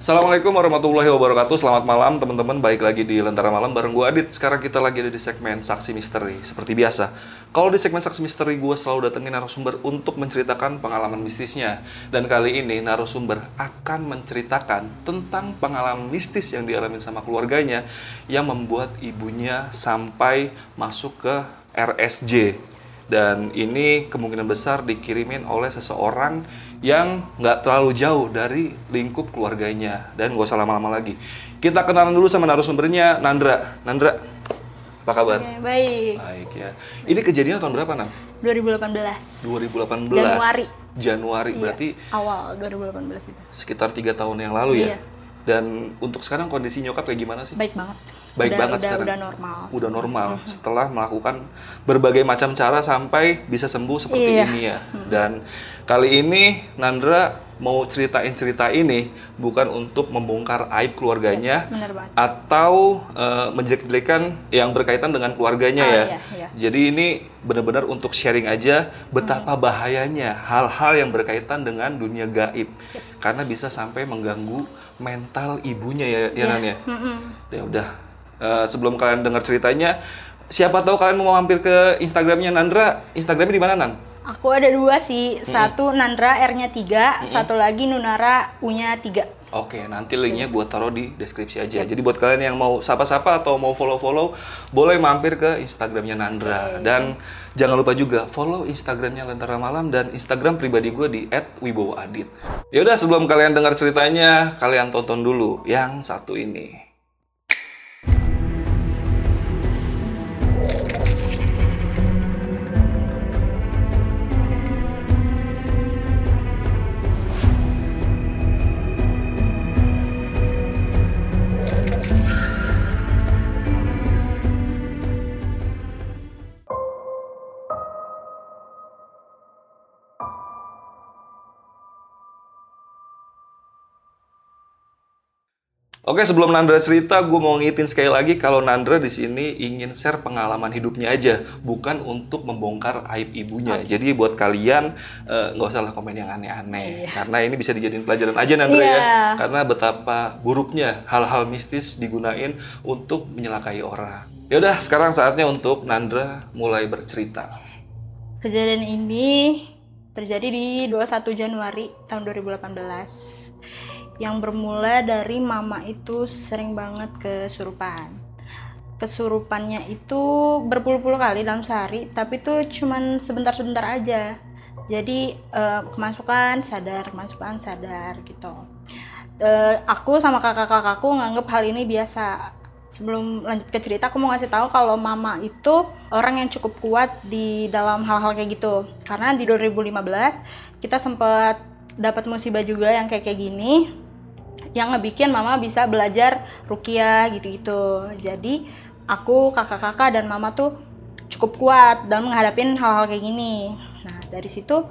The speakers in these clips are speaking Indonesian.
Assalamualaikum warahmatullahi wabarakatuh. Selamat malam teman-teman. Baik lagi di Lentera Malam bareng gue Adit. Sekarang kita lagi ada di segmen Saksi Misteri. Seperti biasa Kalau di segmen Saksi Misteri gue selalu datengin narasumber Untuk menceritakan pengalaman mistisnya. Dan kali ini narasumber akan menceritakan Tentang pengalaman mistis yang dialami sama keluarganya Yang membuat ibunya sampai masuk ke RSJ dan ini kemungkinan besar dikirimin oleh seseorang yang nggak terlalu jauh dari lingkup keluarganya dan gak usah lama-lama lagi kita kenalan dulu sama narasumbernya Nandra Nandra apa kabar Oke, baik. baik ya ini kejadian tahun berapa Nan 2018. 2018 Januari. Januari Iya, berarti awal 2018 itu. sekitar tiga tahun yang lalu ya Iya. dan untuk sekarang kondisi nyokap kayak gimana sih Baik banget. Baik udah, banget udah, sekarang. Udah normal. udah normal setelah melakukan berbagai macam cara sampai bisa sembuh seperti Iya. ini ya. Dan kali ini Nandra mau ceritain cerita ini bukan untuk membongkar aib keluarganya banget. atau eh, menjelek-jelekan yang berkaitan dengan keluarganya Ah, ya. iya, iya. Jadi ini benar-benar untuk sharing aja betapa bahayanya hal-hal yang berkaitan dengan dunia gaib karena bisa sampai mengganggu mental ibunya ya, ya Nan ya. Ya udah, Eh, sebelum kalian dengar ceritanya, siapa tahu kalian mau mampir ke Instagramnya Nandra. Instagramnya di mana Nan? Aku ada dua sih. Satu Nandra R-nya 3, satu lagi Nunara U-nya 3. Oke, nanti linknya gue taruh di deskripsi aja. Jadi buat kalian yang mau sapa-sapa atau mau follow-follow, boleh mampir ke Instagramnya Nandra. Dan jangan lupa juga follow Instagramnya Lentera Malam dan Instagram pribadi gue di @wibowoadit. Yaudah, sebelum kalian dengar ceritanya, kalian tonton dulu yang satu ini. Oke, sebelum Nandra cerita, gue mau ngingetin sekali lagi kalau Nandra di sini ingin share pengalaman hidupnya aja, bukan untuk membongkar aib ibunya. Jadi buat kalian eh, nggak usah lah komen yang aneh-aneh, karena ini bisa dijadiin pelajaran aja Nandra ya, Iya. karena betapa buruknya hal-hal mistis digunain untuk menyelakai orang. Yaudah, sekarang saatnya untuk Nandra mulai bercerita. Kejadian ini terjadi di 21 Januari tahun 2018. Yang bermula dari mama itu sering banget kesurupan. Kesurupannya itu berpuluh-puluh kali dalam sehari, tapi itu cuman sebentar-sebentar aja. Jadi eh, kemasukan sadar, kemasukan sadar gitu. Eh, aku sama kakak-kakakku nganggep hal ini biasa. Sebelum lanjut ke cerita, aku mau ngasih tahu kalau mama itu orang yang cukup kuat di dalam hal-hal kayak gitu. Karena di 2015 kita sempat dapat musibah juga yang kayak kayak gini, yang ngebikin mama bisa belajar rukiah gitu-gitu. Jadi aku, kakak-kakak dan mama tuh cukup kuat dalam menghadapin hal-hal kayak gini. Nah dari situ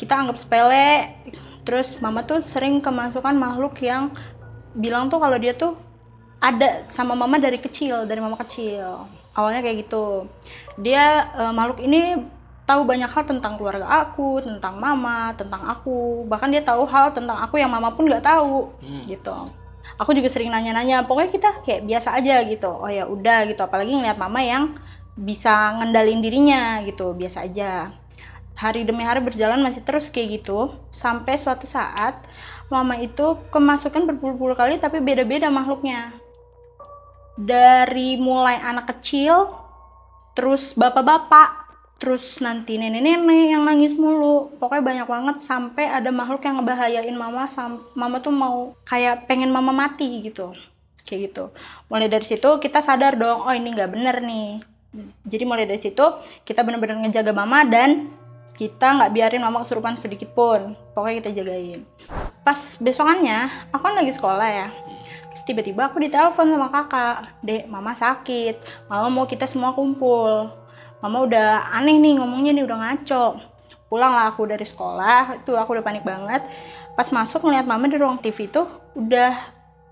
kita anggap sepele. Terus mama tuh sering kemasukan makhluk yang bilang tuh kalau dia tuh ada sama mama dari kecil, dari mama kecil. Awalnya kayak gitu. Dia eh, makhluk ini tahu banyak hal tentang keluarga aku, tentang mama, tentang aku. Bahkan dia tahu hal tentang aku yang mama pun nggak tahu, gitu. Aku juga sering nanya-nanya. Pokoknya kita kayak biasa aja gitu. Oh ya udah gitu. Apalagi ngeliat mama yang bisa ngendalin dirinya gitu, biasa aja. Hari demi hari berjalan masih terus kayak gitu. Sampai suatu saat mama itu kemasukan berpuluh-puluh kali tapi beda-beda makhluknya. Dari mulai anak kecil, terus bapak-bapak, terus nanti nenek-nenek yang nangis mulu. Pokoknya banyak banget sampai ada makhluk yang ngebahayain mama mama tuh mau kayak pengen mama mati gitu. Kayak gitu. Mulai dari situ kita sadar dong oh ini nggak bener nih. Jadi mulai dari situ kita benar-benar ngejaga mama dan kita nggak biarin mama kesurupan sedikit pun. Pokoknya kita jagain. Pas besokannya aku kan lagi sekolah ya. Terus tiba-tiba aku ditelepon sama kakak dek mama sakit. Mama mau kita semua kumpul mama udah aneh nih ngomongnya nih udah ngaco. Pulang lah aku dari sekolah itu aku udah panik banget. Pas masuk ngeliat mama di ruang TV tuh udah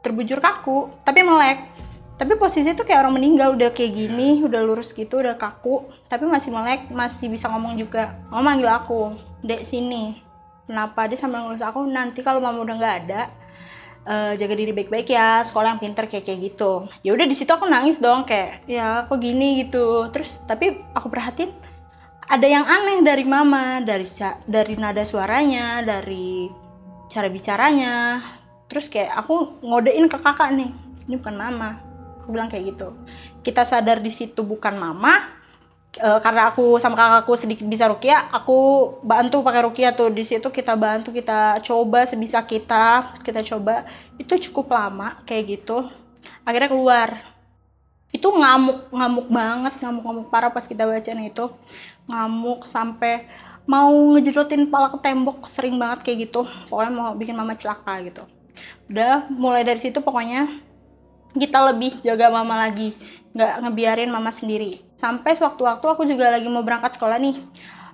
terbujur kaku tapi melek. Tapi posisi tuh kayak orang meninggal udah kayak gini udah lurus gitu udah kaku tapi masih melek masih bisa ngomong juga. Mama manggil aku dek sini. Kenapa? Dia sambil ngurus aku nanti kalau mama udah nggak ada eh, jaga diri baik-baik ya sekolah yang pinter kayak kayak gitu. Ya udah di situ aku nangis dong kayak ya kok gini? gitu. Terus tapi aku perhatiin ada yang aneh dari mama dari dari nada suaranya dari cara bicaranya. Terus kayak aku ngodein ke kakak nih ini bukan mama. Aku bilang kayak gitu. Kita sadar di situ bukan mama Eh, karena aku sama kakakku sedikit bisa rukia aku bantu pakai rukia tuh. Di situ kita bantu kita coba sebisa kita kita coba. Itu cukup lama kayak gitu. Akhirnya keluar. Itu ngamuk ngamuk banget ngamuk ngamuk parah pas kita bacaan itu. Ngamuk sampai mau ngejedotin pala ke tembok sering banget kayak gitu. Pokoknya mau bikin mama celaka gitu. Udah mulai dari situ pokoknya kita lebih jaga mama lagi nggak ngebiarin mama sendiri. Sampai sewaktu-waktu aku juga lagi mau berangkat sekolah nih.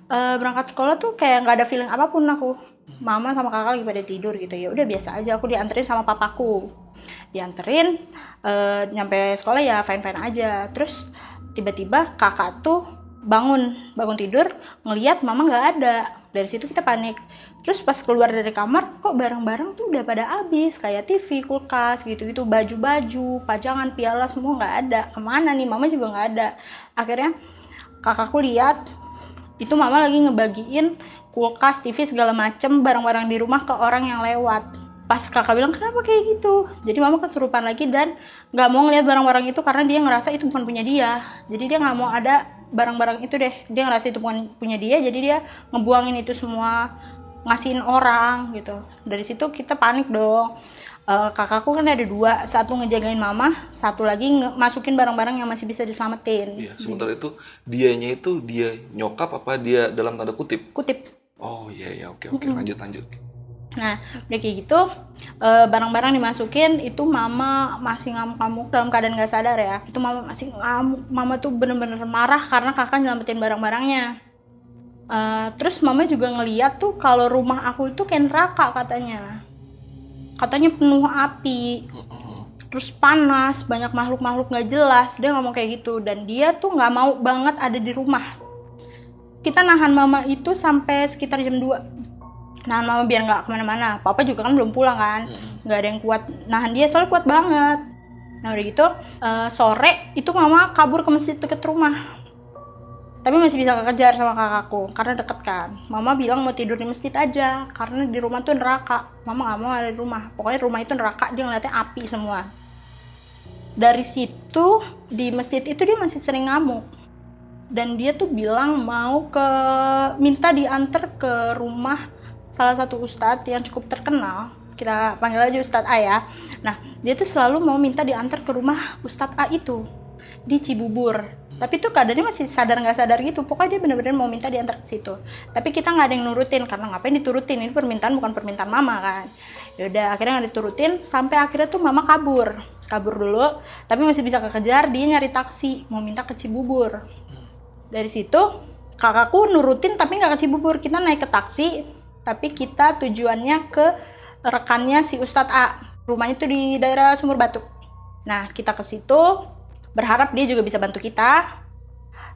Eh, berangkat sekolah tuh kayak nggak ada feeling apa pun aku. Mama sama kakak lagi pada tidur gitu. Ya udah biasa aja aku dianterin sama papaku. Dianterin eh, nyampe sekolah ya fine fine aja. Terus tiba-tiba kakak tuh bangun bangun tidur ngelihat mama nggak ada dari situ kita panik. Terus pas keluar dari kamar kok barang-barang tuh udah pada habis kayak TV kulkas gitu-gitu baju-baju pajangan piala semua nggak ada. Ke mana nih? Mama juga nggak ada. Akhirnya kakakku lihat itu mama lagi ngebagiin kulkas TV segala macem barang-barang di rumah ke orang yang lewat pas kakak bilang kenapa kayak gitu? Jadi mama kesurupan lagi dan nggak mau ngeliat barang-barang itu karena dia ngerasa itu bukan punya dia. Jadi dia nggak mau ada barang-barang itu deh. Dia ngerasa itu bukan punya dia jadi dia ngebuangin itu semua ngasihin orang gitu. Dari situ kita panik dong. Eh, kakakku kan ada dua satu ngejagain mama satu lagi masukin barang-barang yang masih bisa diselamatin. Iya, sementara itu dianya itu dia nyokap apa dia dalam tanda kutip? kutip. Oh iya iya. Oke oke. Lanjut lanjut. Nah, udah kayak gitu, eh, barang-barang dimasukin, itu mama masih ngamuk-ngamuk dalam keadaan gak sadar ya. Itu mama masih ngamuk, mama tuh bener-bener marah karena kakak nyelamatin barang-barangnya. Eh, terus mama juga ngeliat tuh kalau rumah aku itu kayak neraka katanya. Katanya penuh api, terus panas, banyak makhluk-makhluk gak jelas. Dia ngomong kayak gitu dan dia tuh nggak mau banget ada di rumah. Kita nahan mama itu sampai sekitar jam 2 nahan mama biar nggak ke mana-mana. Papa juga kan belum pulang kan. Nggak ada yang kuat. Nahan dia soalnya kuat banget. Nah udah gitu eh, sore itu mama kabur ke masjid deket rumah. Tapi masih bisa kekejar sama kakakku karena deket kan. Mama bilang mau tidur di masjid aja karena di rumah tuh neraka. Mama nggak mau ada di rumah. Pokoknya rumah itu neraka dia ngeliatnya api semua. Dari situ di masjid itu dia masih sering ngamuk. Dan dia tuh bilang mau ke minta diantar ke rumah salah satu ustadz yang cukup terkenal. Kita panggil aja Ustadz A ya. Nah dia tuh selalu mau minta diantar ke rumah Ustadz A itu di Cibubur. Tapi tuh keadaannya masih sadar nggak sadar gitu. Pokoknya dia bener-bener mau minta diantar ke situ. Tapi kita nggak ada yang nurutin karena ngapain diturutin? Ini permintaan bukan permintaan mama kan? Yaudah akhirnya nggak diturutin sampai akhirnya tuh mama kabur. Kabur dulu tapi masih bisa kekejar dia nyari taksi mau minta ke Cibubur. Dari situ kakakku nurutin tapi nggak ke Cibubur. Kita naik ke taksi tapi kita tujuannya ke rekannya si Ustadz A. Rumahnya tuh di daerah Sumur Batu. Nah kita ke situ berharap dia juga bisa bantu kita.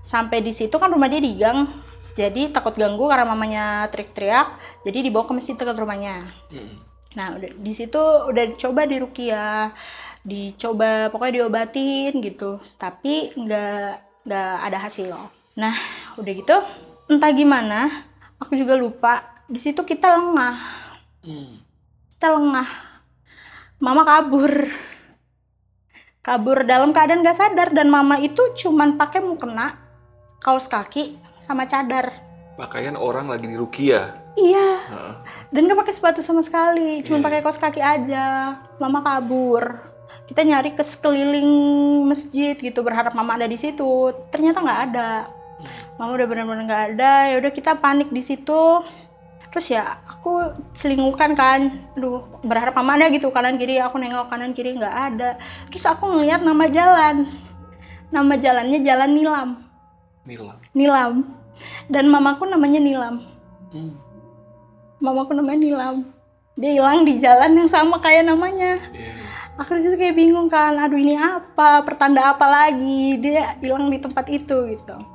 Sampai di situ kan rumah dia di gang. Jadi takut ganggu karena mamanya teriak-teriak. Jadi dibawa ke masjid dekat rumahnya. Hmm. Nah, udah di situ udah coba di Rukia, dicoba pokoknya diobatin gitu, tapi nggak nggak ada hasil. Nah, udah gitu, entah gimana, aku juga lupa. Di situ kita lengah, Hmm. kita lengah. Mama kabur, kabur dalam keadaan nggak sadar dan mama itu cuman pakai mukena, kaos kaki, sama cadar. Pakaian orang lagi di Rukia. Iya, Heeh. dan nggak pakai sepatu sama sekali cuma Iya. pakai kaos kaki aja mama kabur kita nyari ke sekeliling masjid gitu berharap mama ada di situ ternyata nggak ada mama udah benar-benar nggak ada ya udah kita panik di situ terus ya aku selingkuhkan kan. Aduh berharap ada gitu kanan kiri aku nengok kanan kiri nggak ada. Terus aku ngeliat nama jalan. Nama jalannya jalan Nilam. Nila. Nilam. Dan mamaku namanya Nilam. Hmm. mamaku namanya Nilam. Dia hilang di jalan yang sama kayak namanya. Iya. aku di situ kayak bingung kan aduh ini apa? Pertanda apa lagi? Dia hilang di tempat itu gitu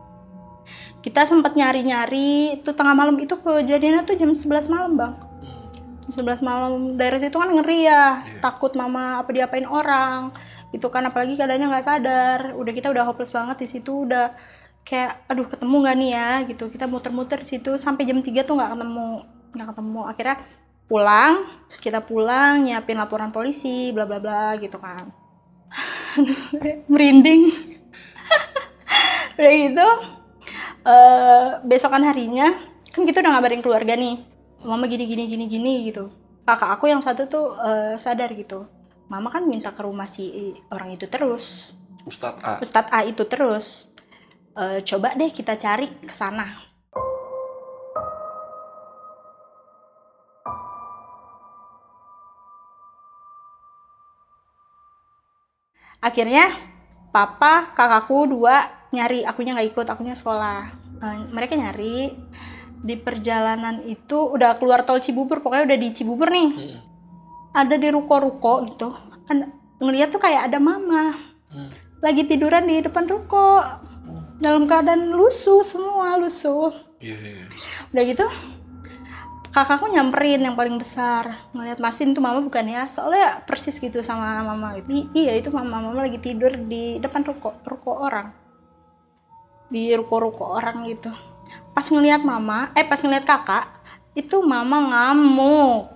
kita sempat nyari-nyari itu tengah malam itu kejadiannya tuh jam 11 malam bang. Jam 11 malam daerah situ kan ngeri ya Iya. takut mama apa diapain orang gitu kan apalagi keadaannya nggak sadar udah kita udah hopeless banget di situ udah kayak aduh ketemu nggak nih ya? Gitu kita muter-muter di situ sampai jam 3 tuh nggak ketemu nggak ketemu. Akhirnya pulang kita pulang nyiapin laporan polisi bla bla bla gitu kan. Merinding. Udah gitu eh besokan harinya kan kita udah ngabarin keluarga nih. Mama gini gini gini gini gitu. Kakak aku yang satu tuh eh, sadar gitu. Mama kan minta ke rumah si orang itu terus. Ustadz A. Ustadz A itu terus. Eh, coba deh kita cari ke sana. Akhirnya papa kakakku dua nyari akunya nggak ikut akunya sekolah. Eh, mereka nyari. Di perjalanan itu udah keluar tol Cibubur pokoknya udah di Cibubur nih. Hmm. ada di ruko-ruko gitu. Kan ngeliat tuh kayak ada mama. Hmm. lagi tiduran di depan ruko. Dalam keadaan lusuh semua lusuh. Iya, iya. udah gitu kakakku nyamperin yang paling besar. Ngeliat Masin tuh mama bukan ya soalnya persis gitu sama mama. Iya itu mama. Mama lagi tidur di depan ruko ruko orang di ruko-ruko orang gitu. Pas ngeliat mama eh pas ngeliat kakak itu mama ngamuk.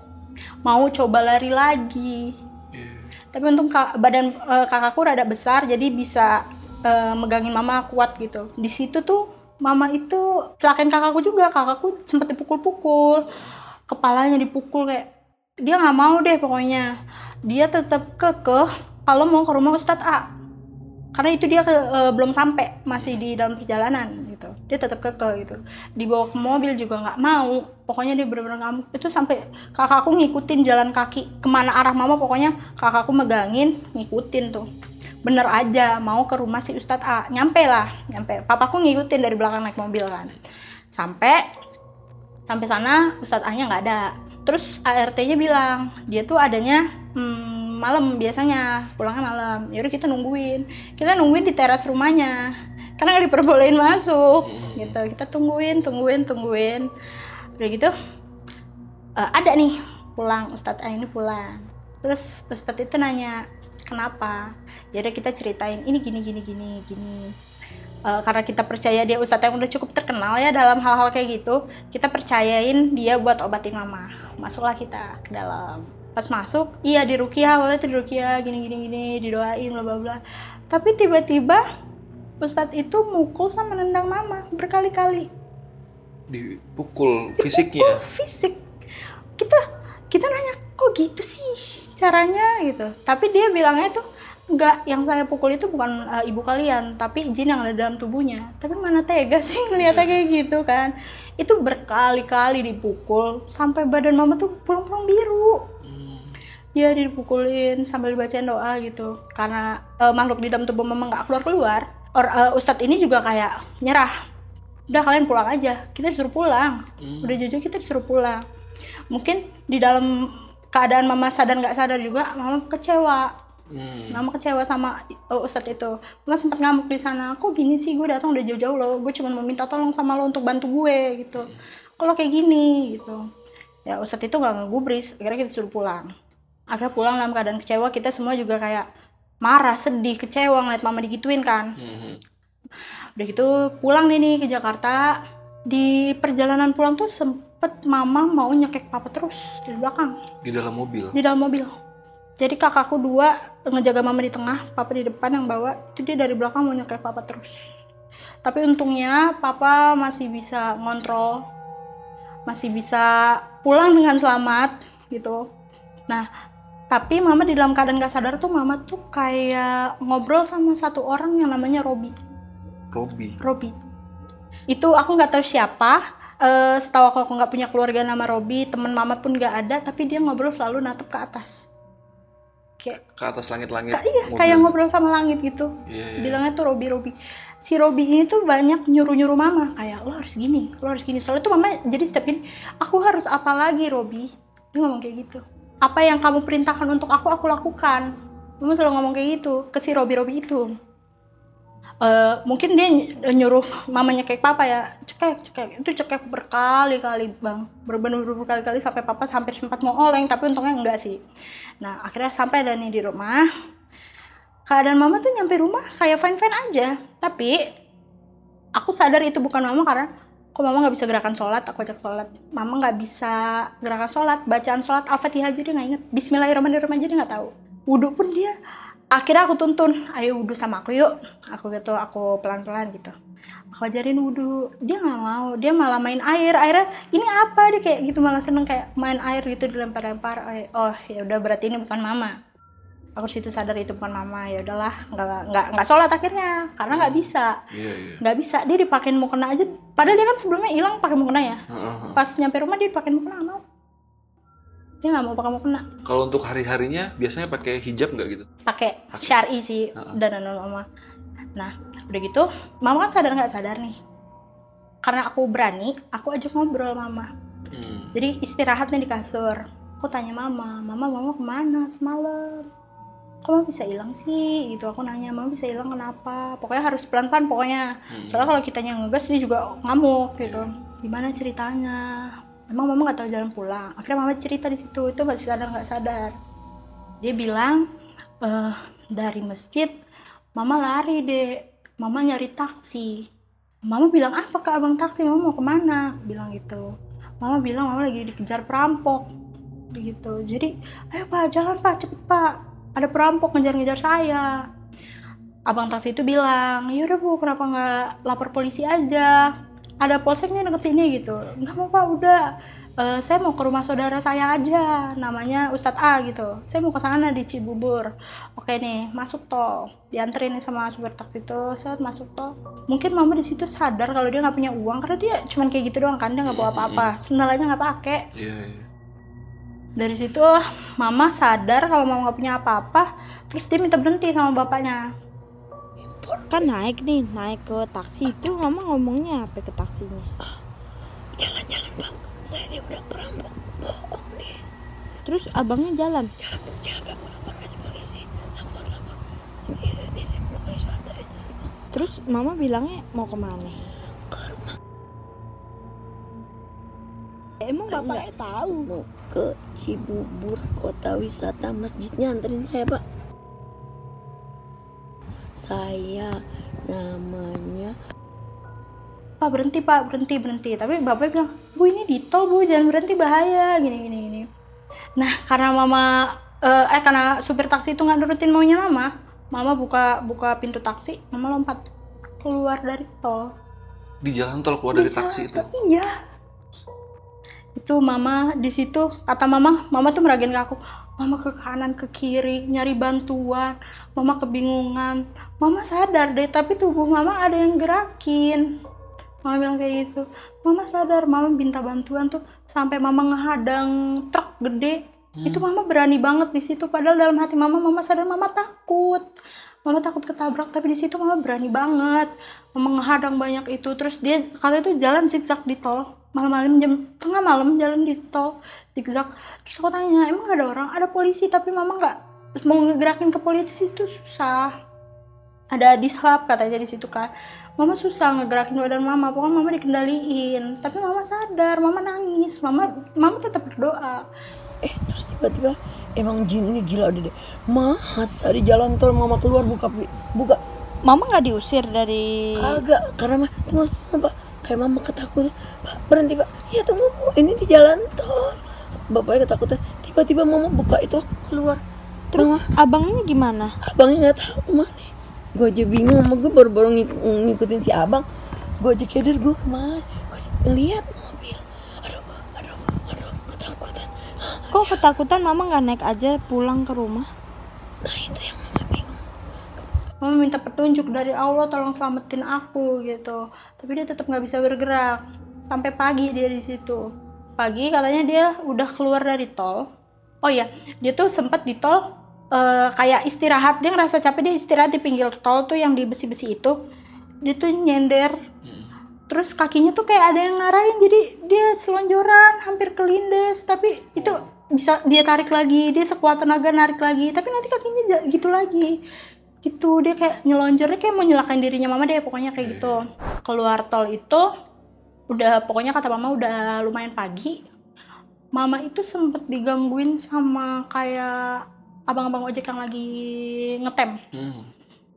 Mau coba lari lagi. Iya. tapi untung badan eh, kakakku rada besar jadi bisa eh, megangin mama kuat gitu. Di situ tuh mama itu celakain kakakku juga. Kakakku sempet dipukul-pukul. Kepalanya dipukul kayak dia nggak mau deh pokoknya. Dia tetap kekeh kalau mau ke rumah Ustadz A karena itu dia ke- eh, belum sampai masih di dalam perjalanan gitu. Dia tetap kekeh gitu. Dibawa ke mobil juga nggak mau. Pokoknya dia bener-bener ngamuk. Itu sampai kakakku ngikutin jalan kaki. Ke mana arah mama pokoknya kakakku megangin ngikutin tuh. Bener aja mau ke rumah si Ustadz A. Nyampe lah nyampe. Papaku ngikutin dari belakang naik mobil kan. Sampai sampai sana Ustadz A nya nggak ada. Terus ART-nya bilang dia tuh adanya hmm, malam biasanya pulangnya malam. Yaudah kita nungguin. Kita nungguin di teras rumahnya. Karena nggak diperbolehin masuk. Hmm. gitu. Kita tungguin tungguin tungguin. Udah gitu eh, ada nih pulang. Ustadz A ini pulang. Terus Ustadz itu nanya kenapa? Jadi kita ceritain ini gini gini gini gini. Eh, karena kita percaya dia Ustadz yang udah cukup terkenal ya dalam hal-hal kayak gitu kita percayain dia buat obatin mama. Masuklah kita ke dalam pas masuk iya di rukiah awalnya tuh di rukiah gini gini gini didoain bla bla bla. Tapi tiba-tiba Ustadz itu mukul sama nendang mama berkali-kali. Dipukul fisiknya. fisik. Kita kita nanya kok gitu sih caranya? Gitu. Tapi dia bilangnya tuh enggak yang saya pukul itu bukan uh, ibu kalian tapi jin yang ada dalam tubuhnya. Tapi mana tega sih ngeliatnya kayak gitu kan? Itu berkali-kali dipukul sampai badan mama tuh pulang-pulang biru. Dia dipukulin sambil dibacain doa gitu. Karena uh, makhluk di dalam tubuh mama nggak keluar keluar Or, uh, ustadz ini juga kayak nyerah. Udah kalian pulang aja. Kita disuruh pulang. Hmm. udah jujur kita disuruh pulang. Mungkin di dalam keadaan mama sadar nggak sadar juga mama kecewa. Hmm. mama kecewa sama uh, ustadz itu. Mama sempat ngamuk di sana. Kok gini sih? Gue datang udah jauh-jauh loh. Gue cuma mau minta tolong sama lo untuk bantu gue gitu. Kalau kayak gini gitu. Ya ustadz itu nggak ngegubris. Akhirnya kita suruh pulang akhirnya pulang dalam keadaan kecewa kita semua juga kayak marah sedih kecewa ngeliat mama digituin kan. Hmm. udah gitu pulang nih nih ke Jakarta. Di perjalanan pulang tuh sempet mama mau nyekek papa terus di belakang. Di dalam mobil. di dalam mobil. Jadi kakakku dua ngejaga mama di tengah papa di depan yang bawa itu dia dari belakang mau nyekek papa terus. Tapi untungnya papa masih bisa ngontrol masih bisa pulang dengan selamat gitu. Nah tapi mama di dalam keadaan gak sadar tuh mama tuh kayak ngobrol sama satu orang yang namanya Robi Robi. Robi. itu aku nggak tahu siapa Eh, setahu aku aku nggak punya keluarga nama Robi teman mama pun nggak ada tapi dia ngobrol selalu natap ke atas kayak Ke atas langit-langit. Ka- iya mobil. kayak ngobrol sama langit gitu Iya, iya. bilangnya tuh Robi Robi si Robi ini tuh banyak nyuruh nyuruh mama kayak lo harus gini lo harus gini soalnya tuh mama jadi setiap gini aku harus apa lagi Robi dia ngomong kayak gitu apa yang kamu perintahkan untuk aku aku lakukan. Mama selalu ngomong kayak gitu ke si Robi Robi itu. Eh, mungkin dia ny- nyuruh mamanya kayak papa ya cekek cekek itu cekek berkali-kali bang. Bener-bener berkali-kali sampai papa hampir sempat mau oleng tapi untungnya enggak sih. Nah akhirnya sampai dan nih di rumah. Keadaan mama tuh nyampe rumah kayak fine fine aja. Tapi aku sadar itu bukan mama karena kok mama nggak bisa gerakan sholat? Aku ajak sholat. Mama nggak bisa gerakan sholat. Bacaan sholat al-fatihah aja dia nggak inget Bismillahirrahmanirrahim aja dia nggak tahu. Wudhu pun dia akhirnya aku tuntun ayo wudhu sama aku yuk. Aku gitu aku pelan pelan gitu. Aku ajarin wudhu dia nggak mau. Dia malah main air. Airnya ini apa? Dia kayak gitu malah seneng kayak main air gitu dilempar lempar oh ya udah berarti ini bukan mama aku situ sadar itu bukan mama ya udahlah nggak nggak nggak sholat akhirnya karena nggak bisa. Iya, iya. nggak bisa dia dipakein mukena aja. Padahal dia kan sebelumnya hilang pakai mukena ya. Heeh, heeh. pas nyampe rumah dia dipakein mukena mau. Dia nggak mau pakai mukena. Kalau untuk hari-harinya biasanya pakai hijab nggak gitu? pakai syari sih Heeh. dan mama. Nah udah gitu mama kan sadar nggak sadar nih. Karena aku berani aku ajak ngobrol mama. Hmm. jadi istirahatnya di kasur. Aku tanya mama mama mama ke mana semalam kok mama bisa hilang sih? Gitu aku nanya mama bisa hilang kenapa? Pokoknya harus pelan pelan pokoknya. Hmm. soalnya kalau kitanya ngegas dia juga ngamuk gitu. Gimana ceritanya? Emang mama nggak tahu jalan pulang? Akhirnya mama cerita di situ itu masih sadar nggak sadar. Dia bilang eh dari masjid mama lari deh mama nyari taksi. Mama bilang apa ke abang taksi mama mau ke mana? Bilang gitu. Mama bilang mama lagi dikejar perampok. Gitu. Jadi ayo pak jalan pak. Cepet pak ada perampok ngejar-ngejar saya. Abang taksi itu bilang yaudah bu kenapa nggak lapor polisi aja? Ada polseknya deket sini gitu. Nggak mau pak udah. Eh, saya mau ke rumah saudara saya aja namanya Ustadz A gitu. Saya mau ke sana di Cibubur. Oke nih masuk tol dianterin nih sama supir taksi itu. Saat masuk tol mungkin mama di situ sadar kalau dia nggak punya uang karena dia cuman kayak gitu doang kan dia nggak bawa apa-apa. Sendalanya nggak pakai. Iya, iya. Dari situ mama sadar kalau mama nggak punya apa-apa terus dia minta berhenti sama bapaknya kan naik nih naik ke taksi itu mama ngomongnya apa ke taksinya Jalan-jalan bang, saya ini udah perampok. Bohong nih. terus abangnya jalan mau lapor aja polisi. Lapor, lapor. Terus mama bilangnya mau ke mana emang bapaknya tahu? Mau ke Cibubur, kota wisata masjidnya anterin saya pak. Saya namanya pak berhenti pak. Berhenti berhenti. Tapi bapaknya bilang bu ini di tol bu. Jangan berhenti bahaya. Gini gini gini. Nah karena mama eh, eh karena supir taksi itu nggak nurutin maunya mama mama buka buka pintu taksi mama lompat keluar dari tol. Di jalan tol keluar dari Bisa, taksi itu. iya itu mama di situ kata mama mama tuh meragain ke aku. Mama ke kanan ke kiri nyari bantuan. Mama kebingungan. Mama sadar deh tapi tubuh mama ada yang gerakin. Mama bilang kayak gitu. Mama sadar mama minta bantuan tuh sampai mama ngehadang truk gede. Hmm. itu mama berani banget di situ padahal dalam hati mama mama sadar mama takut mama takut ketabrak tapi di situ mama berani banget. Mama ngehadang banyak itu. Terus dia kata itu jalan zigzag di tol. Malam-malam jam tengah malam jalan di tol zigzag. Terus aku tanya emang gak ada orang? Ada polisi? Tapi mama nggak mau ngegerakin ke polisi itu susah. Ada dishub katanya di situ kan mama susah ngegerakin badan mama pokoknya mama dikendaliin. Tapi mama sadar mama nangis. Mama mama tetap berdoa. Eh terus tiba-tiba emang jin ini gila udah deh. Masa di jalan tol mama keluar buka buka mama nggak diusir dari Agak, karena mah tunggu, pak. Kayak mama ketakutan. Pak, berhenti pak. Ya tunggu, Bu. ini di jalan tol. Bapaknya ketakutan. Tiba-tiba mama buka itu keluar. terus Mama, abangnya gimana abangnya nggak tahu mana. Gue aja bingung, sama gue baru-baru ngik- ngikutin si abang. Gue aja keder gue ke mana. Gue lihat mobil. Aduh, aduh, aduh, ketakutan. Kok ketakutan mama nggak naik aja pulang ke rumah? Nah itu yang mama bingung. mama minta petunjuk dari Allah tolong selamatin aku gitu. Tapi dia tetap nggak bisa bergerak. Sampai pagi dia di situ. Pagi katanya dia udah keluar dari tol. Oh iya dia tuh sempat di tol eh, kayak istirahat. Dia ngerasa capek dia istirahat di pinggir tol tuh yang di besi-besi itu. Dia tuh nyender. Terus kakinya tuh kayak ada yang ngarahin jadi dia selonjoran hampir kelindes. Tapi itu bisa dia tarik lagi dia sekuat tenaga narik lagi tapi nanti kakinya gitu lagi. Gitu dia kayak nyelonjornya kayak mau nyelakain dirinya mama deh pokoknya kayak gitu. keluar tol itu udah pokoknya kata mama udah lumayan pagi. Mama itu sempet digangguin sama kayak abang-abang ojek yang lagi ngetem. Hmm.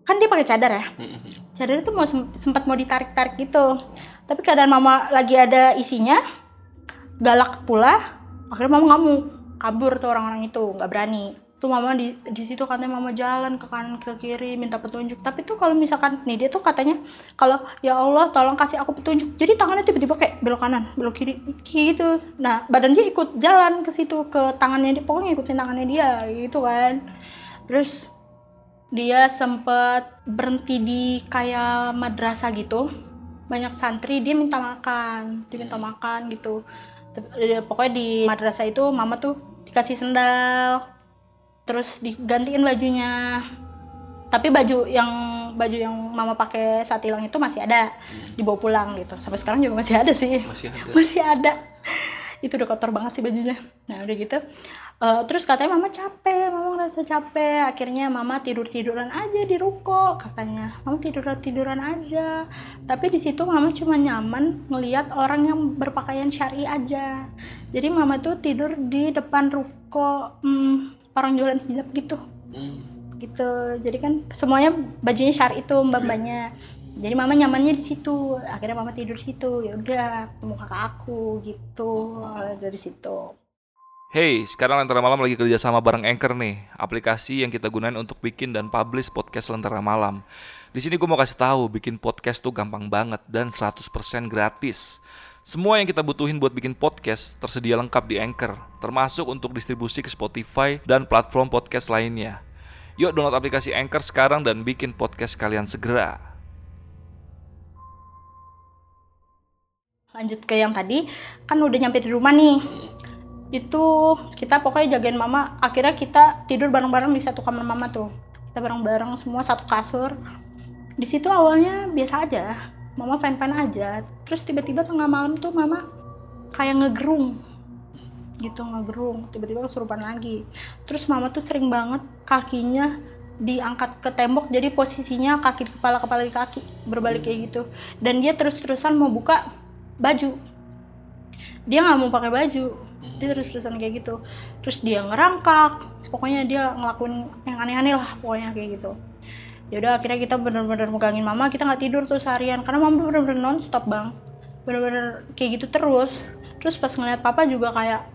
kan dia pakai cadar ya? Hmm. cadar itu mau sem- sempat mau ditarik-tarik gitu. Tapi keadaan mama lagi ada isinya galak pula akhirnya mama nggak mau kabur tuh orang-orang itu nggak berani. Tuh mama di di situ katanya mama jalan ke kanan ke kiri minta petunjuk. Tapi tuh kalau misalkan nih dia tuh katanya kalau ya Allah tolong kasih aku petunjuk. Jadi tangannya tiba-tiba kayak belok kanan belok kiri gitu. Nah badan dia ikut jalan ke situ ke tangannya dia pokoknya ikutin tangannya dia gitu kan. Terus dia sempet berhenti di kayak madrasah gitu. Banyak santri dia minta makan dia minta makan gitu pokoknya di madrasah itu mama tuh dikasih sendal terus digantiin bajunya. Tapi baju yang baju yang mama pakai saat hilang itu masih ada dibawa pulang gitu. Sampai sekarang juga masih ada sih. Masih ada. masih ada itu udah kotor banget sih bajunya. Nah udah gitu. Eh, terus katanya mama capek mama ngerasa capek. Akhirnya mama tidur tiduran aja di ruko katanya. Mama tiduran tiduran aja. Tapi di situ mama cuma nyaman ngelihat orang yang berpakaian syari aja. Jadi mama tuh tidur di depan ruko hmm, orang jualan hijab gitu. Hmm. gitu. Jadi kan semuanya bajunya syari itu mbak mbaknya jadi mama nyamannya di situ akhirnya mama tidur di situ ya udah ketemu kakak aku gitu dari situ Hey, sekarang Lentera Malam lagi kerja sama bareng Anchor nih, aplikasi yang kita gunain untuk bikin dan publish podcast Lentera Malam. Di sini gue mau kasih tahu, bikin podcast tuh gampang banget dan 100% gratis. Semua yang kita butuhin buat bikin podcast tersedia lengkap di Anchor, termasuk untuk distribusi ke Spotify dan platform podcast lainnya. Yuk download aplikasi Anchor sekarang dan bikin podcast kalian segera. Lanjut ke yang tadi kan udah nyampe di rumah nih. Itu kita pokoknya jagain mama akhirnya kita tidur bareng-bareng di satu kamar mama tuh. Kita bareng-bareng semua satu kasur. Di situ awalnya biasa aja mama fine-fine aja. Terus tiba-tiba tengah malam tuh mama kayak ngegerung gitu ngegerung. Tiba-tiba kesurupan lagi. Terus mama tuh sering banget kakinya diangkat ke tembok jadi posisinya kaki kepala kepala di kaki berbalik kayak gitu. Dan dia terus-terusan mau buka baju. Dia nggak mau pakai baju. Dia terus-terusan kayak gitu. Terus dia ngerangkak. Pokoknya dia ngelakuin yang aneh-aneh lah pokoknya kayak gitu. Ya udah akhirnya kita bener-bener megangin mama. Kita nggak tidur tuh seharian. Karena mama bener-bener non stop bang. Bener-bener kayak gitu terus. Terus pas ngeliat papa juga kayak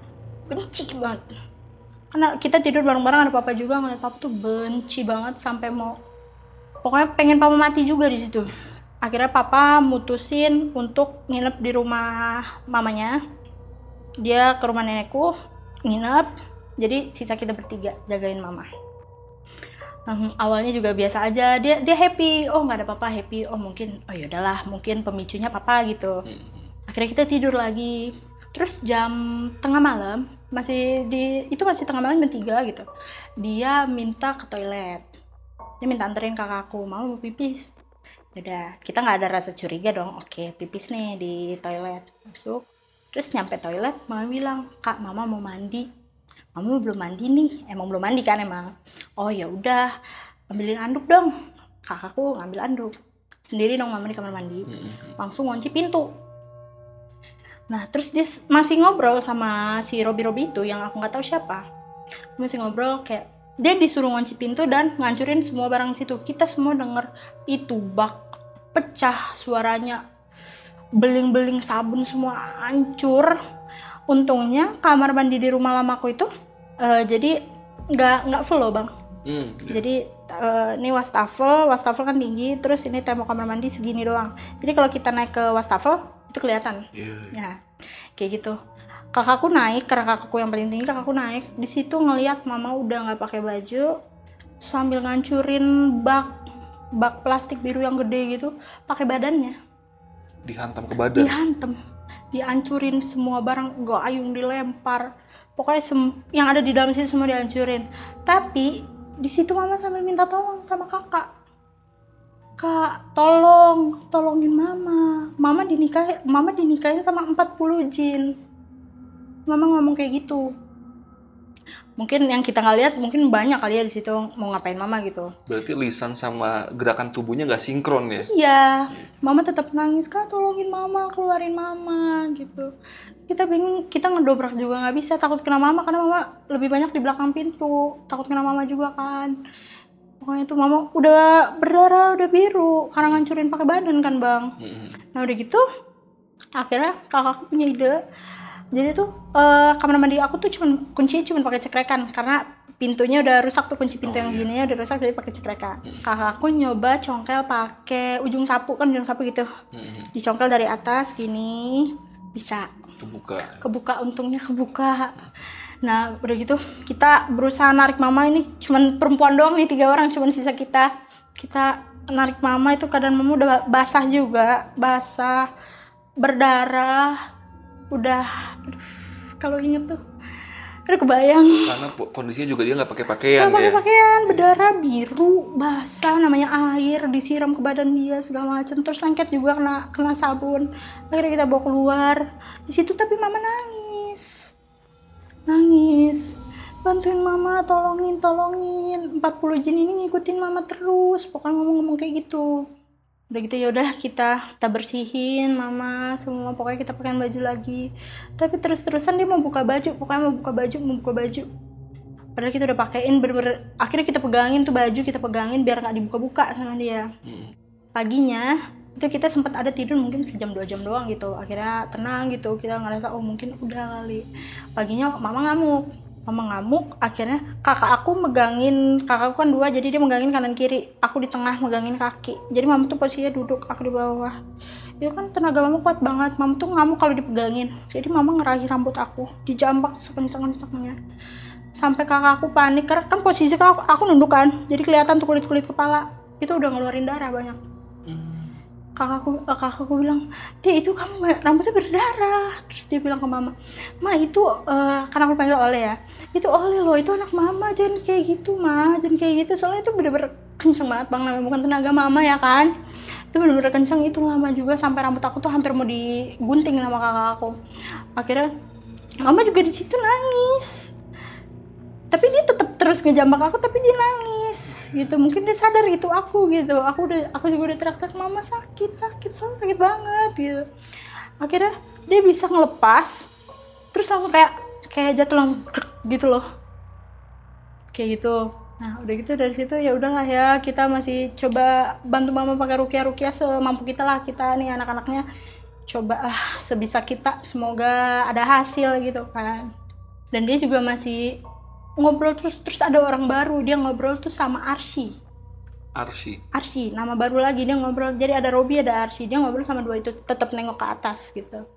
benci banget. Karena kita tidur bareng-bareng ada papa juga ngeliat papa tuh benci banget sampai mau pokoknya pengen papa mati juga di situ akhirnya papa mutusin untuk nginep di rumah mamanya. Dia ke rumah nenekku nginep. Jadi sisa kita bertiga jagain mama. Hmm, awalnya juga biasa aja. Dia dia happy. Oh nggak ada papa happy. Oh mungkin oh ya udahlah mungkin pemicunya papa gitu. Akhirnya kita tidur lagi. Terus jam tengah malam masih di itu masih tengah malam jam 3 gitu. Dia minta ke toilet. Dia minta anterin kakakku. Mau mau pipis udah kita nggak ada rasa curiga dong. Oke pipis nih di toilet. Masuk. Terus nyampe toilet mama bilang kak mama mau mandi. Mama belum mandi nih. Emang belum mandi kan emang? Oh ya udah ambilin anduk dong. Kakakku ngambil anduk. Sendiri dong mama di kamar mandi. Langsung kunci pintu. Nah terus dia masih ngobrol sama si Robi Robi itu yang aku nggak tahu siapa. Masih ngobrol kayak dia disuruh ngunci pintu dan ngancurin semua barang situ kita semua denger itu bak pecah suaranya beling-beling sabun semua hancur untungnya kamar mandi di rumah lamaku itu eh, jadi nggak nggak full loh bang Hmm, jadi eh, ini wastafel, wastafel kan tinggi, terus ini tembok kamar mandi segini doang. Jadi kalau kita naik ke wastafel itu kelihatan. Iya. Ya, kayak gitu. Kakakku naik, karena kakakku yang paling tinggi, kakakku naik. Di situ ngelihat mama udah nggak pakai baju, sambil ngancurin bak bak plastik biru yang gede gitu pakai badannya. Dihantam ke badan. dihantem dihancurin semua barang gayung dilempar. Pokoknya sem- yang ada di dalam situ semua dihancurin. Tapi di situ mama sampai minta tolong sama kakak. Kak tolong tolongin mama. Mama dinikahin mama dinikahin sama 40 jin mama ngomong kayak gitu mungkin yang kita nggak lihat mungkin banyak kali ya di situ mau ngapain mama gitu Berarti lisan sama gerakan tubuhnya nggak sinkron ya? Iya, mama tetap nangis kak tolongin mama keluarin mama gitu. Kita bingung, kita ngedobrak juga nggak bisa takut kena mama karena mama lebih banyak di belakang pintu, takut kena mama juga kan. Pokoknya itu mama udah berdarah, udah biru karena ngancurin pakai badan kan bang. Nah udah gitu, akhirnya kakakku punya ide. Jadi tuh eh, kamar mandi aku tuh cuman kuncinya cuman pakai cekrekan karena pintunya udah rusak tuh kunci pintu Oh, yang iya. gininya udah rusak jadi pakai cekrekan. Kakakku nyoba congkel pakai ujung sapu kan ujung sapu gitu. Mm-mm. Dicongkel dari atas gini bisa Kebuka. kebuka untungnya kebuka. Nah udah gitu kita berusaha narik mama ini cuman perempuan doang nih tiga orang cuman sisa kita. Kita narik mama itu keadaan mama udah basah juga basah berdarah udah aduh, kalau inget tuh udah kebayang. Karena kondisinya juga dia nggak pakai pakaian Gak pakai ya. pakaian berdarah biru basah namanya air disiram ke badan dia segala macam terus lengket juga kena kena sabun. Akhirnya kita bawa keluar. Di situ tapi mama nangis. Nangis. Bantuin mama tolongin tolongin. 40 jin ini ngikutin mama terus. Pokoknya ngomong-ngomong kayak gitu udah gitu ya udah kita kita bersihin mama semua. Pokoknya kita pakaiin baju lagi. Tapi terus-terusan dia mau buka baju pokoknya mau buka baju mau buka baju. Padahal kita udah pakein bener-bener akhirnya kita pegangin tuh baju kita pegangin biar nggak dibuka-buka sama dia. Mm. paginya itu kita sempat ada tidur mungkin sejam dua jam doang gitu. Akhirnya tenang gitu kita ngerasa oh mungkin udah kali. Paginya mama ngamuk mama ngamuk akhirnya kakak aku megangin kakakku kan dua jadi dia megangin kanan kiri. Aku di tengah megangin kaki. Jadi mama tuh posisinya duduk aku di bawah. Itu kan tenaga mama kuat banget. Mama tuh ngamuk kalau dipegangin. Jadi mama ngerahi rambut aku dijambak sekencang-kencangnya sampai kakak aku panik karena kan posisi aku, aku nunduk kan. Jadi kelihatan tuh kulit kulit kepala. Itu udah ngeluarin darah banyak kakakku eh, kakakku bilang dia itu kamu rambutnya berdarah. Terus dia bilang ke mama ma itu eh, karena aku panggil oleh ya itu oleh loh itu anak mama jangan kayak gitu ma jangan kayak gitu. Soalnya itu bener-bener kenceng banget bang namanya bukan tenaga mama ya kan? Itu bener-bener kenceng itu lama juga sampai rambut aku tuh hampir mau digunting sama kakak aku. Akhirnya mama juga di situ nangis. Tapi dia tetap terus ngejambak aku tapi dia nangis gitu. Mungkin dia sadar itu aku gitu. Aku udah aku juga udah teriak-teriak mama sakit sakit soalnya sakit banget gitu. Akhirnya dia bisa ngelepas terus langsung kayak kayak jatuh langsung gitu loh. Kayak gitu. Nah udah gitu dari situ ya udahlah ya kita masih coba bantu mama pakai rukiah rukiah semampu kita lah kita nih anak-anaknya. Coba lah sebisa kita semoga ada hasil gitu kan. Dan dia juga masih ngobrol terus terus ada orang baru dia ngobrol tuh sama Arsi. Arsi. Arsi nama baru lagi dia ngobrol. Jadi ada Robi ada Arsi dia ngobrol sama dua itu tetap nengok ke atas gitu.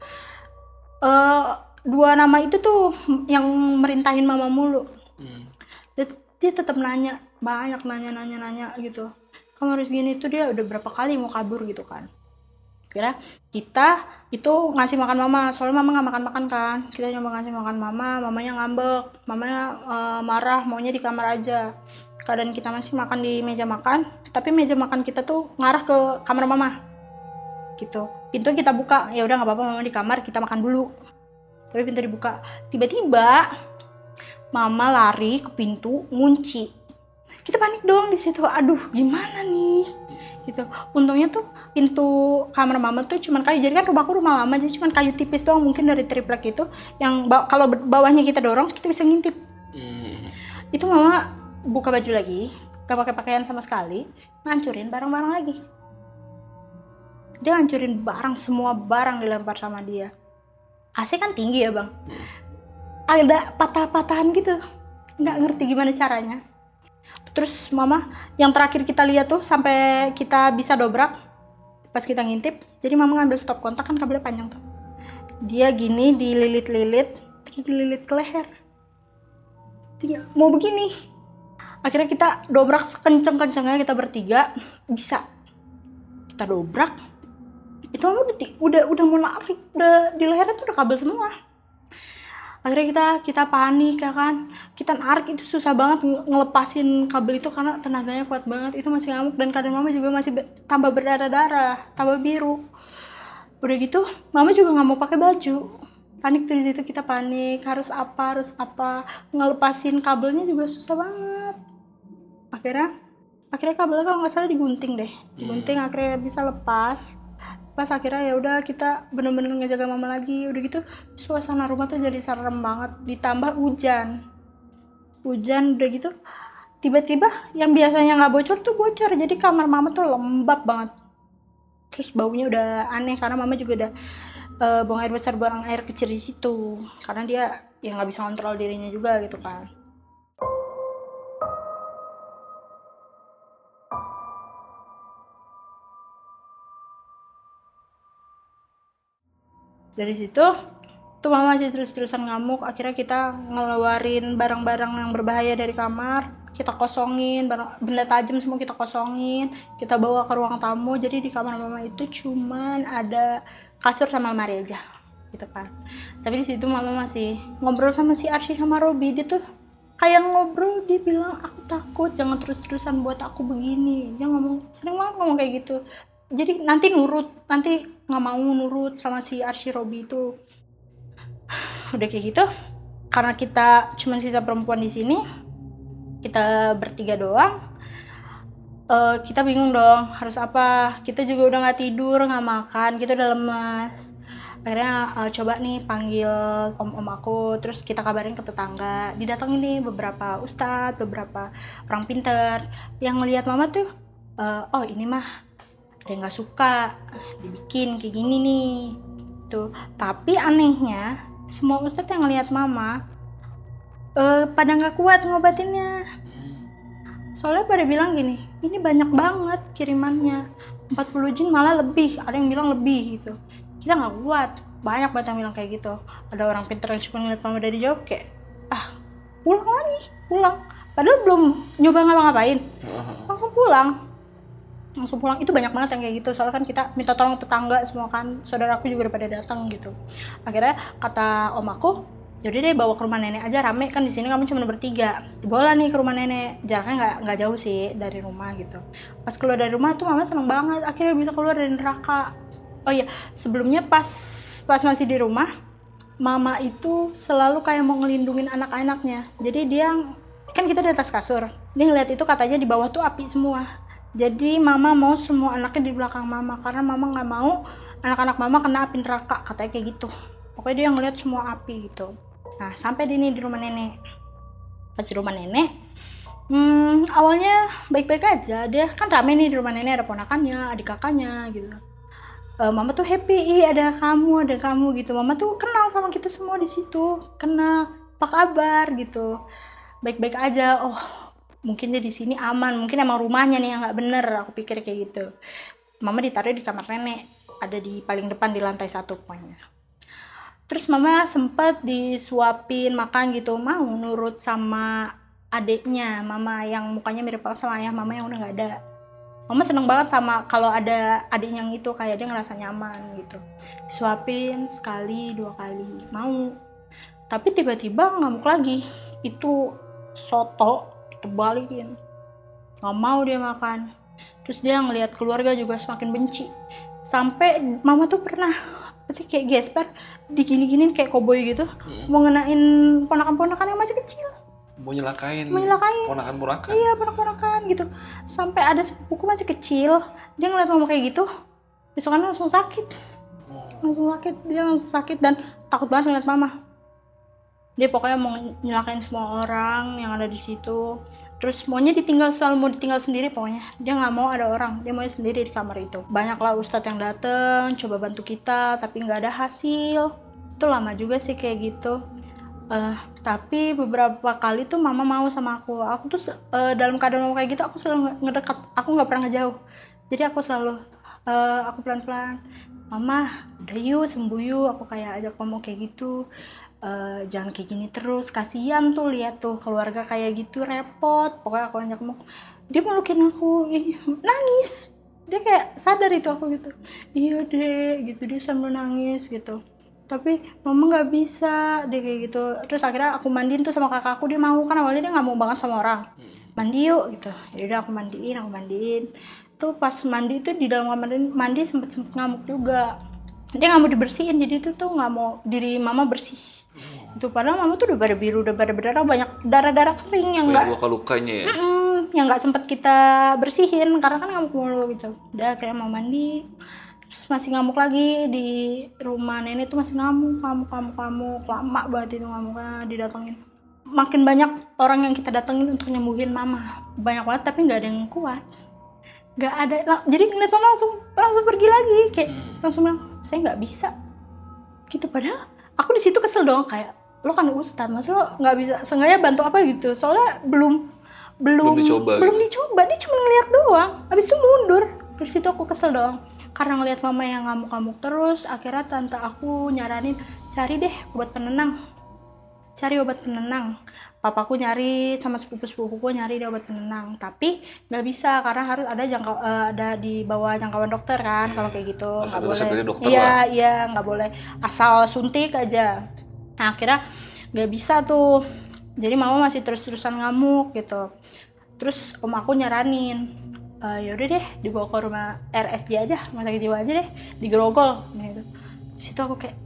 Eh dua nama itu tuh yang merintahin mama mulu. Mm. dia, dia tetap nanya banyak nanya nanya nanya gitu. Kamu harus gini tuh dia udah berapa kali mau kabur gitu kan kira kita itu ngasih makan mama soalnya mama nggak makan makan kan. Kita nyoba ngasih makan mama mamanya ngambek mamanya eh, marah maunya di kamar aja. Keadaan kita masih makan di meja makan tapi meja makan kita tuh ngarah ke kamar mama. Gitu. Pintu kita buka ya udah nggak apa-apa mama di kamar kita makan dulu. Tapi pintu dibuka. Tiba-tiba mama lari ke pintu ngunci. Kita panik dong di situ. Aduh gimana nih gitu. Untungnya tuh pintu kamar mama tuh cuman kayu. Jadi kan rumahku rumah lama jadi cuman kayu tipis doang mungkin dari triplek itu. Yang ba- kalau bawahnya kita dorong kita bisa ngintip. Mm. itu mama buka baju lagi gak pakai pakaian sama sekali ngancurin barang-barang lagi. Dia ngancurin barang semua barang dilempar sama dia. AC kan tinggi ya bang? Ada patah-patahan gitu. Nggak ngerti gimana caranya terus mama yang terakhir kita lihat tuh sampai kita bisa dobrak pas kita ngintip. Jadi mama ngambil stop kontak kan kabelnya panjang tuh. Dia gini dililit-lilit dililit ke leher. Dia. Mau begini. Akhirnya kita dobrak sekenceng-kencengnya kita bertiga. Bisa. Kita dobrak. Itu mama udah udah udah mau lari. Udah di lehernya tuh udah kabel semua akhirnya kita kita panik ya kan. Kita narik itu susah banget nge- ngelepasin kabel itu karena tenaganya kuat banget. Itu masih ngamuk dan keadaan mama juga masih be- tambah berdarah-darah tambah biru. Udah gitu mama juga nggak mau pakai baju. Panik dari situ kita panik. Harus apa harus apa. Ngelepasin kabelnya juga susah banget. Akhirnya akhirnya kabelnya kalau nggak salah digunting deh. Digunting akhirnya bisa lepas pas akhirnya ya udah kita bener-bener ngejaga mama lagi. Udah gitu suasana rumah tuh jadi serem banget. Ditambah hujan. Hujan udah gitu tiba-tiba yang biasanya nggak bocor tuh bocor. Jadi kamar mama tuh lembab banget. Terus baunya udah aneh karena mama juga udah eh, buang air besar buang air kecil di situ. Karena dia ya nggak bisa kontrol dirinya juga gitu kan dari situ tuh mama masih terus-terusan ngamuk. Akhirnya kita ngeluarin barang-barang yang berbahaya dari kamar. Kita kosongin barang benda tajam semua kita kosongin. Kita bawa ke ruang tamu. Jadi di kamar mama itu cuman ada kasur sama lemari aja gitu kan. Tapi di situ mama masih ngobrol sama si Arsy sama Robi. Dia tuh kayak ngobrol dia bilang aku takut jangan terus-terusan buat aku begini. Dia ngomong sering banget ngomong kayak gitu jadi nanti nurut nanti nggak mau nurut sama si Arsy Robi itu. Udah kayak gitu karena kita cuman sisa perempuan di sini kita bertiga doang eh, kita bingung dong harus apa. Kita juga udah nggak tidur nggak makan kita udah lemas. Akhirnya eh, coba nih panggil om-om aku terus kita kabarin ke tetangga. Didatengin nih beberapa ustadz beberapa orang pinter yang ngelihat mama tuh eh, oh ini mah ada yang nggak suka dibikin kayak gini nih tuh tapi anehnya semua ustadz yang ngelihat mama eh, pada nggak kuat ngobatinnya. Soalnya pada bilang gini ini banyak banget kirimannya. 40 jin malah lebih ada yang bilang lebih gitu. Kita nggak kuat. Banyak banget yang bilang kayak gitu. Ada orang pinter yang cuma ngeliat mama dari jauh kayak ah pulang lagi pulang. Padahal belum nyoba ngapa-ngapain. Langsung pulang langsung pulang. Itu banyak banget yang kayak gitu. Soalnya kan kita minta tolong tetangga semua kan. Saudaraku juga udah pada datang gitu. Akhirnya kata om aku jadi deh bawa ke rumah nenek aja rame. Kan di sini kamu cuma bertiga. Dibawa nih ke rumah nenek. Jaraknya nggak nggak jauh sih dari rumah gitu. Pas keluar dari rumah tuh mama seneng banget. Akhirnya bisa keluar dari neraka. Oh iya sebelumnya pas pas masih di rumah mama itu selalu kayak mau ngelindungin anak-anaknya. Jadi dia kan kita di atas kasur. Dia ngeliat itu katanya di bawah tuh api semua jadi mama mau semua anaknya di belakang mama karena mama nggak mau anak-anak mama kena api neraka katanya kayak gitu. Pokoknya dia ngeliat semua api gitu. Nah sampai di ini di rumah nenek. Pas di rumah nenek hmm, awalnya baik-baik aja dia kan rame nih di rumah nenek ada ponakannya adik kakaknya gitu. Eh, mama tuh happy ih ada kamu ada kamu gitu. Mama tuh kenal sama kita semua di situ kenal apa kabar gitu. Baik-baik aja oh mungkin dia di sini aman mungkin emang rumahnya nih yang nggak bener. Aku pikir kayak gitu. Mama ditaruh di kamar nenek ada di paling depan di lantai satu pokoknya. Terus mama sempet disuapin makan gitu. Mau nurut sama adiknya mama yang mukanya mirip banget sama ayah mama yang udah nggak ada. Mama seneng banget sama kalau ada adiknya yang itu kayak dia ngerasa nyaman gitu. Suapin sekali dua kali. Mau. Tapi tiba-tiba ngamuk lagi. Itu soto dibalikin nggak mau dia makan. Terus dia ngelihat keluarga juga semakin benci. Sampai mama tuh pernah apa sih kayak gesper digini-ginin kayak koboi gitu. Mau ngenain ponakan-ponakan yang masih kecil. Mau nyelakain mau nyelakain. ponakan-ponakan. iya ponakan-ponakan gitu. Sampai ada sepupuku masih kecil dia ngeliat mama kayak gitu besokannya langsung sakit. Langsung sakit dia langsung sakit dan takut banget ngeliat mama dia pokoknya mau nyelakain semua orang yang ada di situ. Terus maunya ditinggal selalu mau ditinggal sendiri pokoknya. Dia nggak mau ada orang. Dia mau sendiri di kamar itu. Banyaklah ustadz yang dateng coba bantu kita tapi nggak ada hasil. Itu lama juga sih kayak gitu. Eh, tapi beberapa kali tuh mama mau sama aku. Aku tuh eh, dalam keadaan mau kayak gitu aku selalu nge- ngedekat. Aku nggak pernah ngejauh. Jadi aku selalu eh, aku pelan pelan mama udah yuk sembuh yuk. Aku kayak ajak ngomong kayak gitu "Eh, jangan kayak gini terus kasihan tuh lihat tuh keluarga kayak gitu repot. Pokoknya aku ajak ngomong dia melukin aku nangis. Dia kayak sadar itu aku gitu. Iya deh gitu dia sambil nangis gitu. Tapi mama nggak bisa dia kayak gitu. Terus akhirnya aku mandiin tuh sama kakakku dia mau. Kan awalnya dia nggak mau banget sama orang. Mandi yuk gitu. Yaudah aku mandiin aku mandiin. Tuh pas mandi itu di dalam kamar mandi, mandi sempet sempet ngamuk juga. Dia nggak mau dibersihin jadi itu tuh nggak mau diri mama bersih itu padahal mama tuh udah pada biru udah pada berdarah banyak darah darah kering yang nggak Banyak luka-lukanya ya. Mm, yang nggak sempet kita bersihin karena kan ngamuk mulu gitu. Udah akhirnya mau mandi terus masih ngamuk lagi di rumah nenek tuh masih ngamuk ngamuk ngamuk ngamuk. Lama banget itu ngamuknya didatengin. Makin banyak orang yang kita datengin untuk nyembuhin mama. Banyak banget tapi nggak ada yang kuat. Nggak ada jadi ngeliat mama langsung langsung pergi lagi. Kayak langsung bilang saya nggak bisa. Gitu padahal aku di situ kesel dong kayak lo kan ustad mas lo nggak bisa sengaja bantu apa gitu? Soalnya belum belum Belum dicoba belum gitu. dicoba dia cuma ngeliat doang. Habis itu mundur dari situ aku kesel dong karena ngeliat mama yang ngamuk-ngamuk terus akhirnya tante aku nyaranin cari deh obat penenang. Cari obat penenang. Papaku nyari sama sepupu-sepupuku nyari deh obat penenang. Tapi nggak bisa karena harus ada jangka eh, ada di bawah jangkauan dokter kan kalau kayak gitu. Nggak boleh. iya iya nggak boleh. Asal suntik aja nah akhirnya nggak bisa tuh. Jadi mama masih terus-terusan ngamuk gitu. Terus om aku nyaranin "Eh, yaudah deh dibawa ke rumah RSJ aja rumah sakit jiwa aja deh di Grogol gitu. Situ aku kayak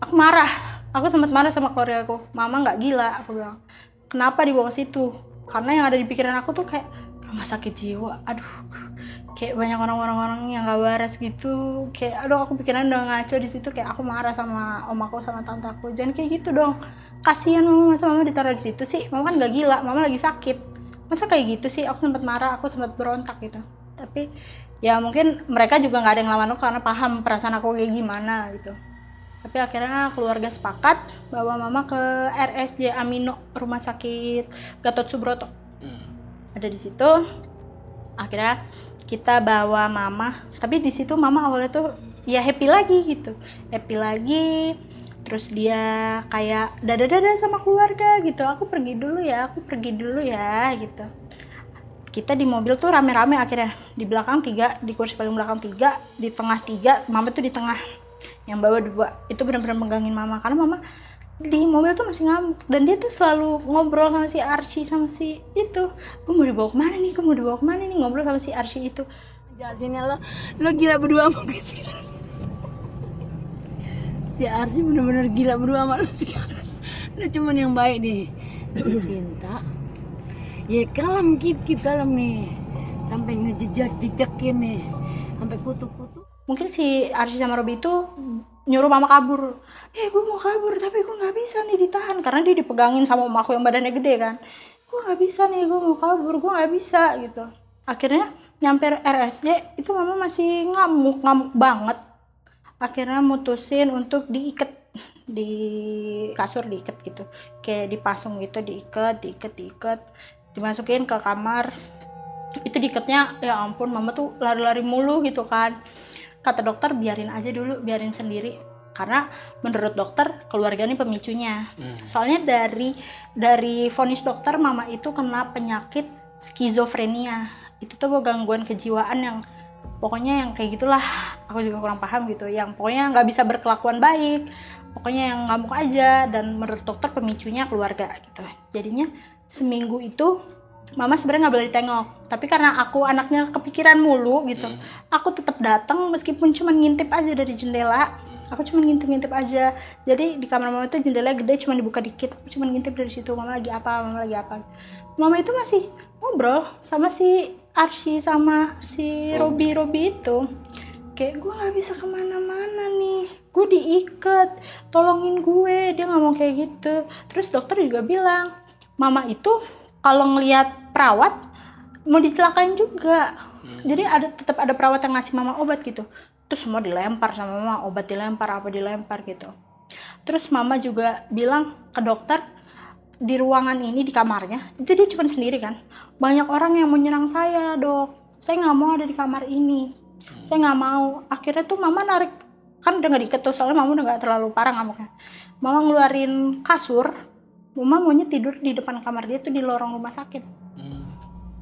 aku marah. Aku sempat marah sama keluarga aku. Mama nggak gila aku bilang. Kenapa dibawa ke situ? Karena yang ada di pikiran aku tuh kayak rumah sakit jiwa. Aduh kayak banyak orang-orang yang gak waras gitu. Kayak aduh aku pikiran udah ngaco di situ. Kayak aku marah sama om aku sama tante aku jangan kayak gitu dong. Kasihan mama masa mama ditaruh di situ sih? Mama kan gak gila mama lagi sakit. Masa kayak gitu sih? Aku sempat marah aku sempat berontak gitu. Tapi ya mungkin mereka juga nggak ada yang lawan aku karena paham perasaan aku kayak gimana gitu. Tapi akhirnya keluarga sepakat bawa mama ke RSJ Amino rumah sakit Gatot Subroto ada di situ. Akhirnya kita bawa mama. Tapi di situ mama awalnya tuh ya happy lagi gitu. Happy lagi. Terus dia kayak dada dada sama keluarga gitu. Aku pergi dulu ya aku pergi dulu ya gitu. Kita di mobil tuh rame-rame akhirnya. Di belakang tiga di kursi paling belakang tiga di tengah tiga mama tuh di tengah. Yang bawa dua. Itu benar-benar megangin mama. Karena mama di mobil tuh masih ngamuk dan dia tuh selalu ngobrol sama si Archie sama si itu gue mau dibawa ke mana nih gue mau dibawa ke mana nih ngobrol sama si Archie itu Jelasinnya lo, lo gila berdua sama gue sekarang. Si Arsi bener-bener gila berdua sama lo sekarang. Lo cuman yang baik nih. Si Sinta, ya kalem kip kip kalem nih. Sampai ngejejak jejakin nih, sampai kutu-kutu. mungkin si Archie sama Robby itu nyuruh mama kabur. Eh gue mau kabur tapi gue nggak bisa nih ditahan karena dia dipegangin sama om aku yang badannya gede kan. Gue nggak bisa nih gue mau kabur gue nggak bisa gitu. Akhirnya nyampe RSJ itu mama masih ngamuk ngamuk banget. Akhirnya mutusin untuk diikat di kasur diikat gitu. Kayak dipasung gitu diikat diikat diikat. Dimasukin ke kamar. Itu diikatnya ya ampun mama tuh lari-lari mulu gitu kan kata dokter biarin aja dulu biarin sendiri. Karena menurut dokter keluarga ini pemicunya. Soalnya dari dari vonis dokter mama itu kena penyakit skizofrenia. Itu tuh gangguan kejiwaan yang pokoknya yang kayak gitulah. Aku juga kurang paham gitu. Yang pokoknya nggak bisa berkelakuan baik. Pokoknya yang ngamuk aja. Dan menurut dokter pemicunya keluarga gitu. Jadinya seminggu itu mama sebenarnya nggak boleh ditengok. Tapi karena aku anaknya kepikiran mulu gitu aku tetap datang meskipun cuma ngintip aja dari jendela. Aku cuma ngintip-ngintip aja. Jadi di kamar mama itu jendela gede cuma dibuka dikit. Aku cuma ngintip dari situ mama lagi apa? Mama lagi apa? Mama itu masih ngobrol sama si Arsi sama si Robi Robi itu. Kayak gue nggak bisa ke mana-mana nih. Gue diikat. Tolongin gue. Dia ngomong kayak gitu. Terus dokter juga bilang mama itu kalau ngelihat perawat mau dicelakain juga. Jadi ada tetap ada perawat yang ngasih mama obat gitu. Terus semua dilempar sama mama obat dilempar apa dilempar gitu. Terus mama juga bilang ke dokter di ruangan ini di kamarnya itu dia cuma sendiri kan. Banyak orang yang mau nyerang saya dok. Saya nggak mau ada di kamar ini. Saya nggak mau. Akhirnya tuh mama narik kan udah nggak diikat tuh soalnya mama udah nggak terlalu parah ngamuknya. Mama ngeluarin kasur mama maunya tidur di depan kamar dia tuh di lorong rumah sakit. Hmm.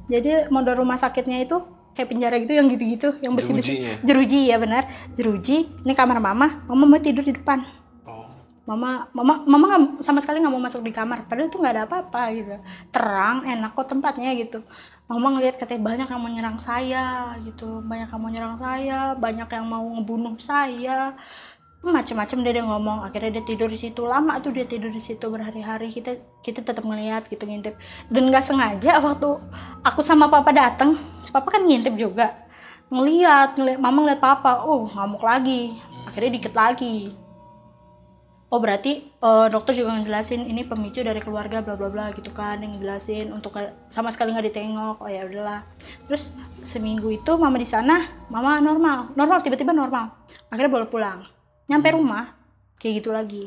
jadi model rumah sakitnya itu kayak penjara gitu yang gitu-gitu yang besi-besi Jerujinya. jeruji ya benar. Jeruji ini kamar mama mama mau tidur di depan. Oh. mama mama mama sama sekali nggak mau masuk di kamar padahal itu nggak ada apa-apa gitu. Terang enak kok tempatnya gitu. Mama ngelihat katanya banyak yang mau nyerang saya gitu banyak yang mau nyerang saya banyak yang mau ngebunuh saya macam-macam dia, dia ngomong. Akhirnya dia tidur di situ. Lama tuh dia tidur di situ berhari-hari. Kita kita tetap ngelihat gitu ngintip. Dan nggak sengaja waktu aku sama papa datang papa kan ngintip juga. Ngeliat ngeliat mama ngeliat papa oh ngamuk lagi. Akhirnya dikit lagi. Oh berarti eh, dokter juga ngejelasin ini pemicu dari keluarga bla bla bla gitu kan yang ngejelasin untuk sama sekali nggak ditengok. Oh ya udahlah. Terus seminggu itu mama di sana mama normal. Normal tiba-tiba normal. Akhirnya boleh pulang nyampe rumah. Kayak gitu lagi.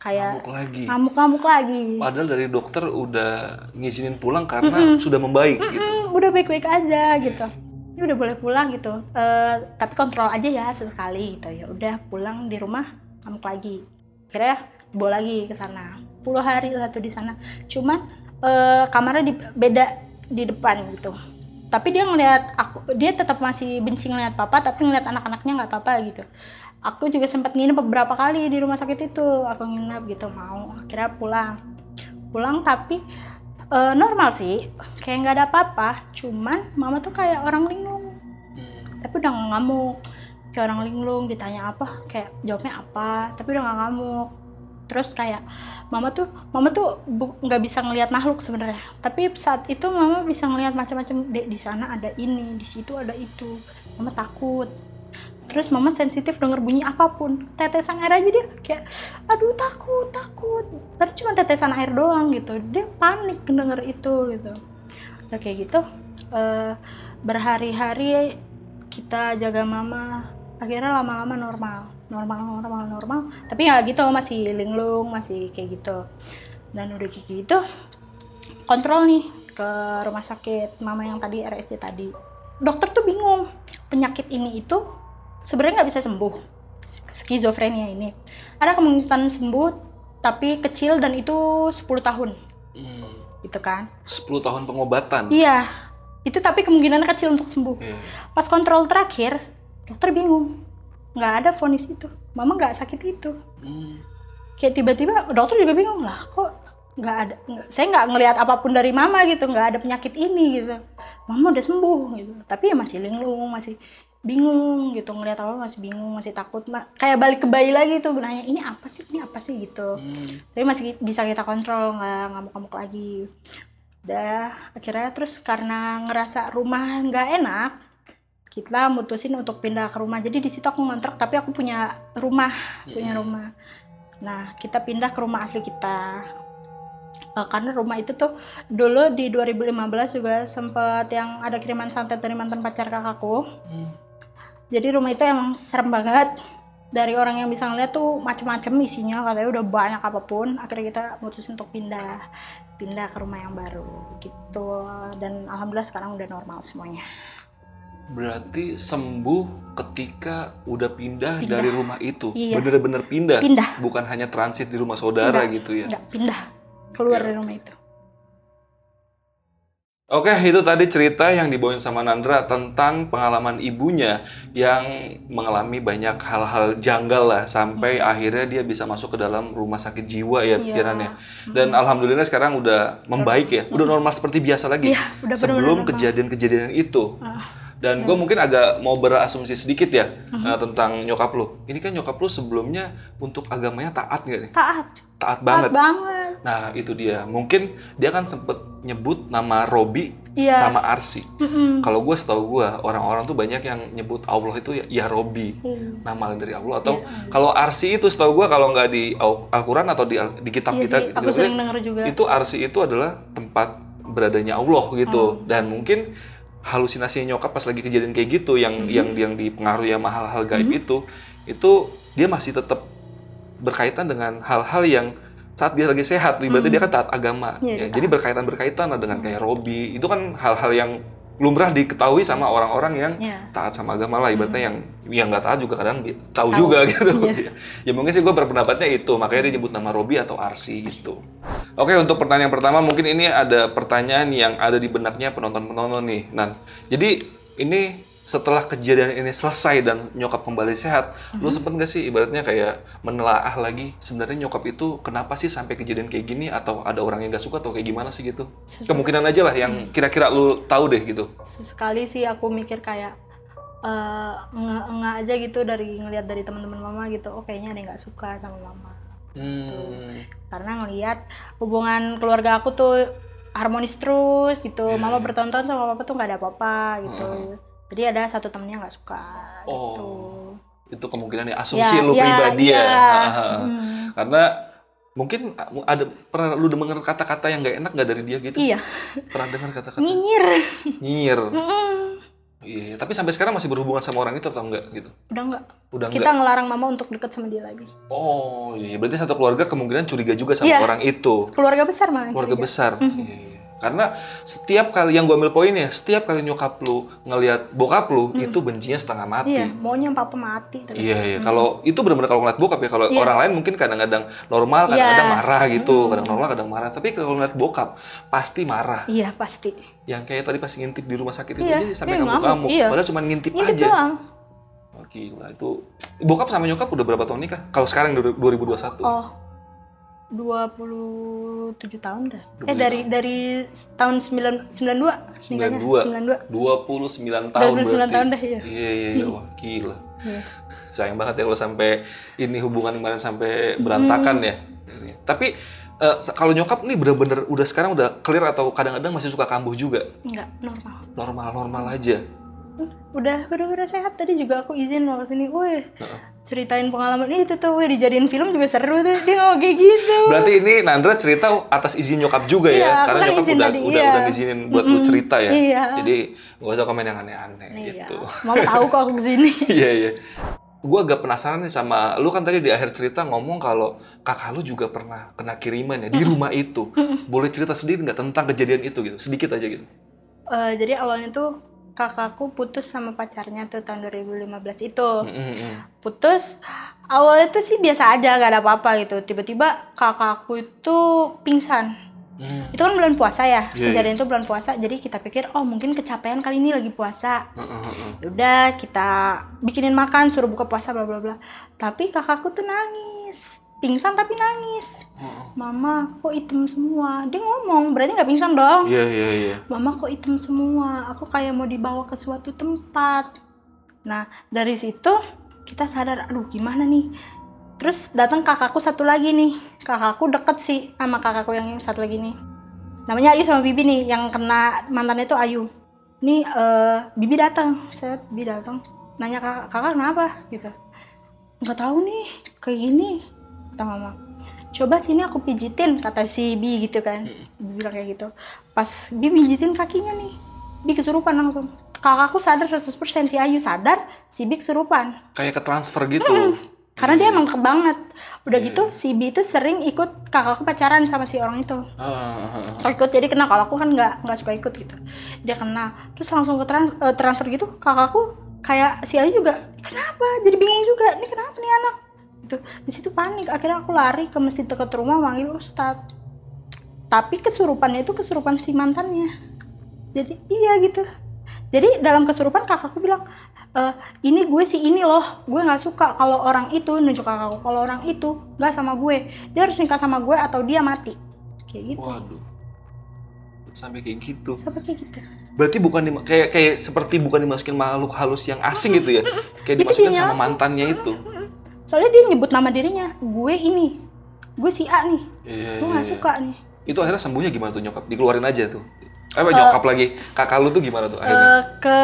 Kayak Ngamuk lagi. ngamuk-ngamuk lagi. Padahal dari dokter udah ngizinin pulang karena sudah membaik gitu. Hmm, udah baik-baik aja gitu. Ini udah boleh pulang gitu. Eh, tapi kontrol aja ya sesekali gitu. Ya udah pulang di rumah ngamuk lagi. Akhirnya dibawa lagi ke sana. 10 hari lah tuh di sana. Cuman eh, kamarnya di, beda di depan gitu tapi dia ngeliat aku dia tetap masih benci ngeliat papa tapi ngeliat anak-anaknya nggak apa-apa gitu. Aku juga sempat nginep beberapa kali di rumah sakit itu. Aku nginep gitu mau. Akhirnya pulang. Pulang tapi eh, normal sih. Kayak nggak ada apa-apa. Cuman mama tuh kayak orang linglung. Hmm. tapi udah nggak ngamuk. Kayak orang linglung ditanya apa kayak jawabnya apa tapi udah nggak ngamuk terus kayak mama tuh mama tuh nggak bisa ngelihat makhluk sebenarnya. Tapi saat itu mama bisa ngelihat macam-macam di, di sana ada ini di situ ada itu. Mama takut. Terus mama sensitif denger bunyi apa pun. Tetesan air aja dia kayak aduh takut takut. Tapi cuma tetesan air doang gitu. Dia panik denger itu gitu. Udah kayak gitu eh, berhari-hari kita jaga mama. Akhirnya lama-lama normal normal normal normal. Tapi ya gitu masih linglung masih kayak gitu. Dan udah kayak gitu kontrol nih ke rumah sakit mama yang tadi RSC tadi. Dokter tuh bingung penyakit ini itu sebenarnya nggak bisa sembuh skizofrenia ini. Ada kemungkinan sembuh tapi kecil dan itu 10 tahun. Hmm. gitu kan? 10 tahun pengobatan. iya itu tapi kemungkinan kecil untuk sembuh. Iya. pas kontrol terakhir dokter bingung nggak ada vonis itu. Mama nggak sakit itu. Hmm. kayak tiba-tiba dokter juga bingung lah kok nggak ada saya nggak ngelihat apa pun dari mama gitu nggak ada penyakit ini gitu. Mama udah sembuh gitu. Tapi ya masih linglung masih bingung gitu ngelihat apa masih bingung masih takut Ma- kayak balik ke bayi lagi tuh nanya ini apa sih? Ini apa sih? gitu. Hmm. tapi masih bisa kita kontrol nggak ngamuk-ngamuk lagi. Udah akhirnya terus karena ngerasa rumah nggak enak kita mutusin untuk pindah ke rumah. Jadi di situ aku ngontrak tapi aku punya rumah punya Hmm. rumah. Nah kita pindah ke rumah asli kita. Eh, karena rumah itu tuh dulu di 2015 juga sempet yang ada kiriman santet dari mantan pacar kakakku. Hmm. jadi rumah itu emang serem banget. Dari orang yang bisa ngeliat tuh macem-macem isinya katanya udah banyak apa pun. Akhirnya kita mutusin untuk pindah pindah ke rumah yang baru gitu. Dan alhamdulillah sekarang udah normal semuanya Berarti sembuh ketika udah pindah, Pindah. dari rumah itu. Iya. Bener-bener pindah. pindah Bukan hanya transit di rumah saudara Enggak. gitu ya. nggak pindah keluar Oke, dari rumah itu Oke, itu tadi cerita yang dibawain sama Nandra tentang pengalaman ibunya yang mengalami banyak hal-hal janggal lah sampai akhirnya dia bisa masuk ke dalam rumah sakit jiwa ya, Iya. Ya. Dan alhamdulillah sekarang udah membaik ya, udah normal seperti biasa lagi. iya udah Sebelum kejadian-kejadian itu. Ah, Dan gue mungkin agak mau berasumsi sedikit ya Mhm. eh, tentang nyokap lu. Ini kan nyokap lu sebelumnya untuk agamanya taat nggak nih? taat Taat taat banget. banget Nah itu dia. Mungkin dia kan sempet nyebut nama Robi Iya. sama Arsi. Mm-mm. Kalau gue setahu gue orang-orang tuh banyak yang nyebut Allah itu ya, ya Robi. Iya. Nama dari Allah atau Iya. kalau Arsi itu setahu gue kalau nggak di Al- Al-Quran atau di, di kitab Iya kita sih, aku sering denger juga itu Arsi itu adalah tempat beradanya Allah gitu Hmm. dan mungkin halusinasi nyokap pas lagi kejadian kayak gitu yang Mhm. yang yang dipengaruhi sama hal-hal gaib Mhm. itu itu dia masih tetap berkaitan dengan hal-hal yang saat dia lagi sehat berarti Mhm. dia kan taat agama Iya, ya. dia jadi berkaitan berkaitan lah dengan kayak Robi itu kan hal-hal yang lumrah diketahui sama orang-orang yang Iya. taat sama agama lah ibaratnya yang yang nggak taat juga kadang tahu Tahu. juga gitu Iya. ya mungkin sih gue berpendapatnya itu makanya dia nyebut nama Robi atau Arsi gitu oke untuk pertanyaan pertama mungkin ini ada pertanyaan yang ada di benaknya penonton-penonton nih Nan jadi ini setelah kejadian ini selesai dan nyokap kembali sehat, lu sempet nggak sih ibaratnya kayak menelaah lagi sebenarnya nyokap itu kenapa sih sampai kejadian kayak gini atau ada orang yang nggak suka atau kayak gimana sih gitu? Kemungkinan aja lah yang kira-kira lu tahu deh gitu. Sesekali sih aku mikir kayak eh nge nge aja gitu dari ngelihat dari teman-teman mama gitu. Oh kayaknya ada yang nggak suka sama mama. Hmm. Karena ngelihat hubungan keluarga aku tuh harmonis terus gitu. Iya, Mama iya. bertonton sama papa tuh nggak ada apa-apa gitu. Jadi ada satu temennya nggak suka Oh. gitu. itu kemungkinan ya asumsi Ya, lu ya, pribadi ya. iya. Haha. Hmm. Karena mungkin ada pernah lu denger kata-kata yang nggak enak nggak dari dia gitu? Iya, Pernah dengar kata-kata nyinyir. nyinyir. Mm-mm. Iya, tapi sampai sekarang masih berhubungan sama orang itu atau enggak gitu? Udah nggak. Udah Kita enggak. ngelarang mama untuk deket sama dia lagi. Oh, iya berarti satu keluarga kemungkinan curiga juga sama Iya. orang itu. Keluarga besar malah. Keluarga curiga. besar. Iya, iya. Karena setiap kali yang gue ambil poinnya, setiap kali nyokap lu ngelihat bokap lu itu bencinya setengah mati. Iya, maunya papa mati terus. Iya iya. Kalau itu benar-benar kalau ngeliat bokap ya. Kalau Iya. orang lain mungkin kadang-kadang normal, kadang-kadang Iya. marah gitu. Kadang normal, kadang marah. Tapi kalau ngeliat bokap pasti marah. Iya, pasti. Yang kayak tadi pas ngintip di rumah sakit itu Iya, jadi sampai iya, ngamuk, ngamuk-ngamuk. iya. Padahal cuma ngintip, Ini aja. doang. Gila itu. Bokap sama nyokap udah berapa tahun nikah? Kalau sekarang 2021. Oh. 27 tahun dah. Eh 25 dari dari tahun 9 92 nikahnya. 92. 29 tahun 29 berarti. tahun dah, iya. Iya iya iya. Wah, gila. Iya. Sayang banget ya kalau sampai ini hubungan kemarin sampai berantakan Hmm. ya. Tapi sa- kalau nyokap nih bener-bener udah sekarang udah clear atau kadang-kadang masih suka kambuh juga? Enggak, normal. Normal-normal aja. Udah udah udah sehat tadi juga aku izin mau sini. Wih, Heeh. ceritain pengalaman itu tuh, wih dijadiin film juga seru tuh. Dia ngomong kayak gitu. Berarti ini Nandra cerita atas izin nyokap juga Iya, ya? Karena kan nyokap izin udah, tadi, udah, iya. udah ngizinin buat lu Mm-mm. cerita ya? Iya. Jadi gak usah komen yang aneh-aneh Iya. gitu. Mama tahu kok aku ke sini. Iya iya. Gue agak penasaran nih sama lu kan tadi di akhir cerita ngomong kalau kakak lu juga pernah kena kiriman ya di rumah itu. Boleh cerita sedikit nggak tentang kejadian itu gitu? Sedikit aja gitu. Eh, jadi awalnya tuh kakakku putus sama pacarnya tuh tahun 2015 itu. Mm-mm. putus awalnya tuh sih biasa aja gak ada apa-apa gitu tiba-tiba kakakku itu pingsan Mm. itu kan bulan puasa ya Iya, kejadian itu bulan puasa jadi kita pikir oh mungkin kecapean kali ini lagi puasa Mm-mm. udah kita bikinin makan suruh buka puasa bla bla bla tapi kakakku tuh nangis pingsan tapi nangis Mm-mm. mama kok hitam semua dia ngomong berarti nggak pingsan dong Iya iya iya. Mama kok hitam semua, aku kayak mau dibawa ke suatu tempat. Nah, dari situ kita sadar, aduh gimana nih. Terus datang kakakku satu lagi nih. Kakakku deket sih sama kakakku yang satu lagi nih. Namanya Ayu sama Bibi nih, yang kena mantannya itu Ayu. Nih, eh, Bibi datang, set, Bibi datang. Nanya kakak, kakak kenapa? Gitu. Nggak tahu nih, kayak gini. Kata mama. Coba sini aku pijitin, kata si Bi gitu kan. Bibi bilang kayak gitu. Pas Bi pijitin kakinya nih Bi kesurupan langsung. Kakakku sadar 100% si Ayu sadar si Bi kesurupan. Kayak ke transfer gitu. karena dia emang ke banget udah Iya. gitu si Bi itu sering ikut kakakku pacaran sama si orang itu. Ah, ah, ah. Suka ikut jadi kena kalau aku kan nggak nggak suka ikut gitu. Dia kena terus langsung ke trans- eh, transfer gitu kakakku kayak si Ayu juga kenapa? Jadi bingung juga ini kenapa nih anak gitu. Di situ panik akhirnya aku lari ke masjid dekat rumah manggil ustadz tapi kesurupannya itu kesurupan si mantannya. Jadi iya gitu. Jadi dalam kesurupan kakakku bilang "Eh, ini gue sih ini loh gue nggak suka kalau orang itu nunjuk kakakku kalau orang itu nggak sama gue. Dia harus nikah sama gue atau dia mati. Kayak gitu. Waduh. Sampai kayak gitu. sampai kayak gitu. Berarti bukan di, kayak kayak seperti bukan dimasukin makhluk halus yang asing gitu ya. Kayak dimasukin sama mantannya itu. Soalnya dia nyebut nama dirinya gue ini gue si A nih Iya, gue iya, nggak iya. suka nih Itu akhirnya sembuhnya gimana tuh nyokap? Dikeluarin aja tuh. Apa Eh, nyokap lagi? Kakak lu tuh gimana tuh akhirnya? Eh, ke